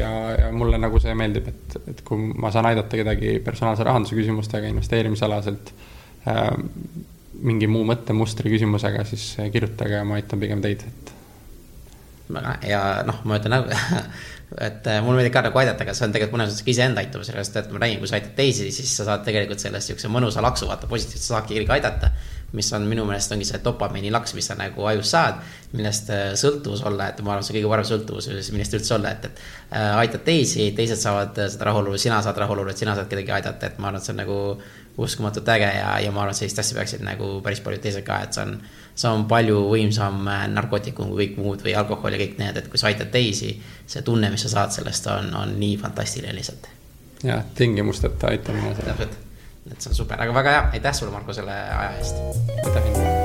ja, ja mulle nagu see meeldib, et, et kui ma saan aidata kedagi personaalse rahanduse küsimustega, investeerimisalaselt mingi muu mõttemustri küsimusega, siis kirjutage ja ma aitan pigem teid, et. väga hea noh, ma ütlen nagu et äh, mulle meeldib ka nagu aidata, aga see on tegelikult mõnes mõttes ka iseenda aitamine, sellepärast et ma räägin, kui sa aitad teisi, siis sa saad tegelikult sellest siukse mõnusa laksu, vaata positiivselt, sa saadki keegi aidata. mis on minu meelest ongi see dopamiini laks, mis sa nagu ajus saad, millest äh, sõltuvus olla, et ma arvan, see on kõige parem sõltuvus, millest üldse olla, et, et aitad teisi, teised saavad seda rahulolu, sina saad rahulolu, et sina saad kedagi aidata, et ma arvan, et see on nagu uskumatult äge ja, ja ma arvan, et sellist asja peaksid nagu päris paljud teised ka, et see on, see on palju võimsam äh, narkootikum kui kõik muud või alkohol ja kõik need, et kui sa aitad teisi, see tunne, mis sa saad sellest, on, on nii fantastiline lihtsalt. jah, tingimusteta aitamine. täpselt, et see on super, aga väga hea, aitäh sulle, Marko, selle aja eest. aitäh.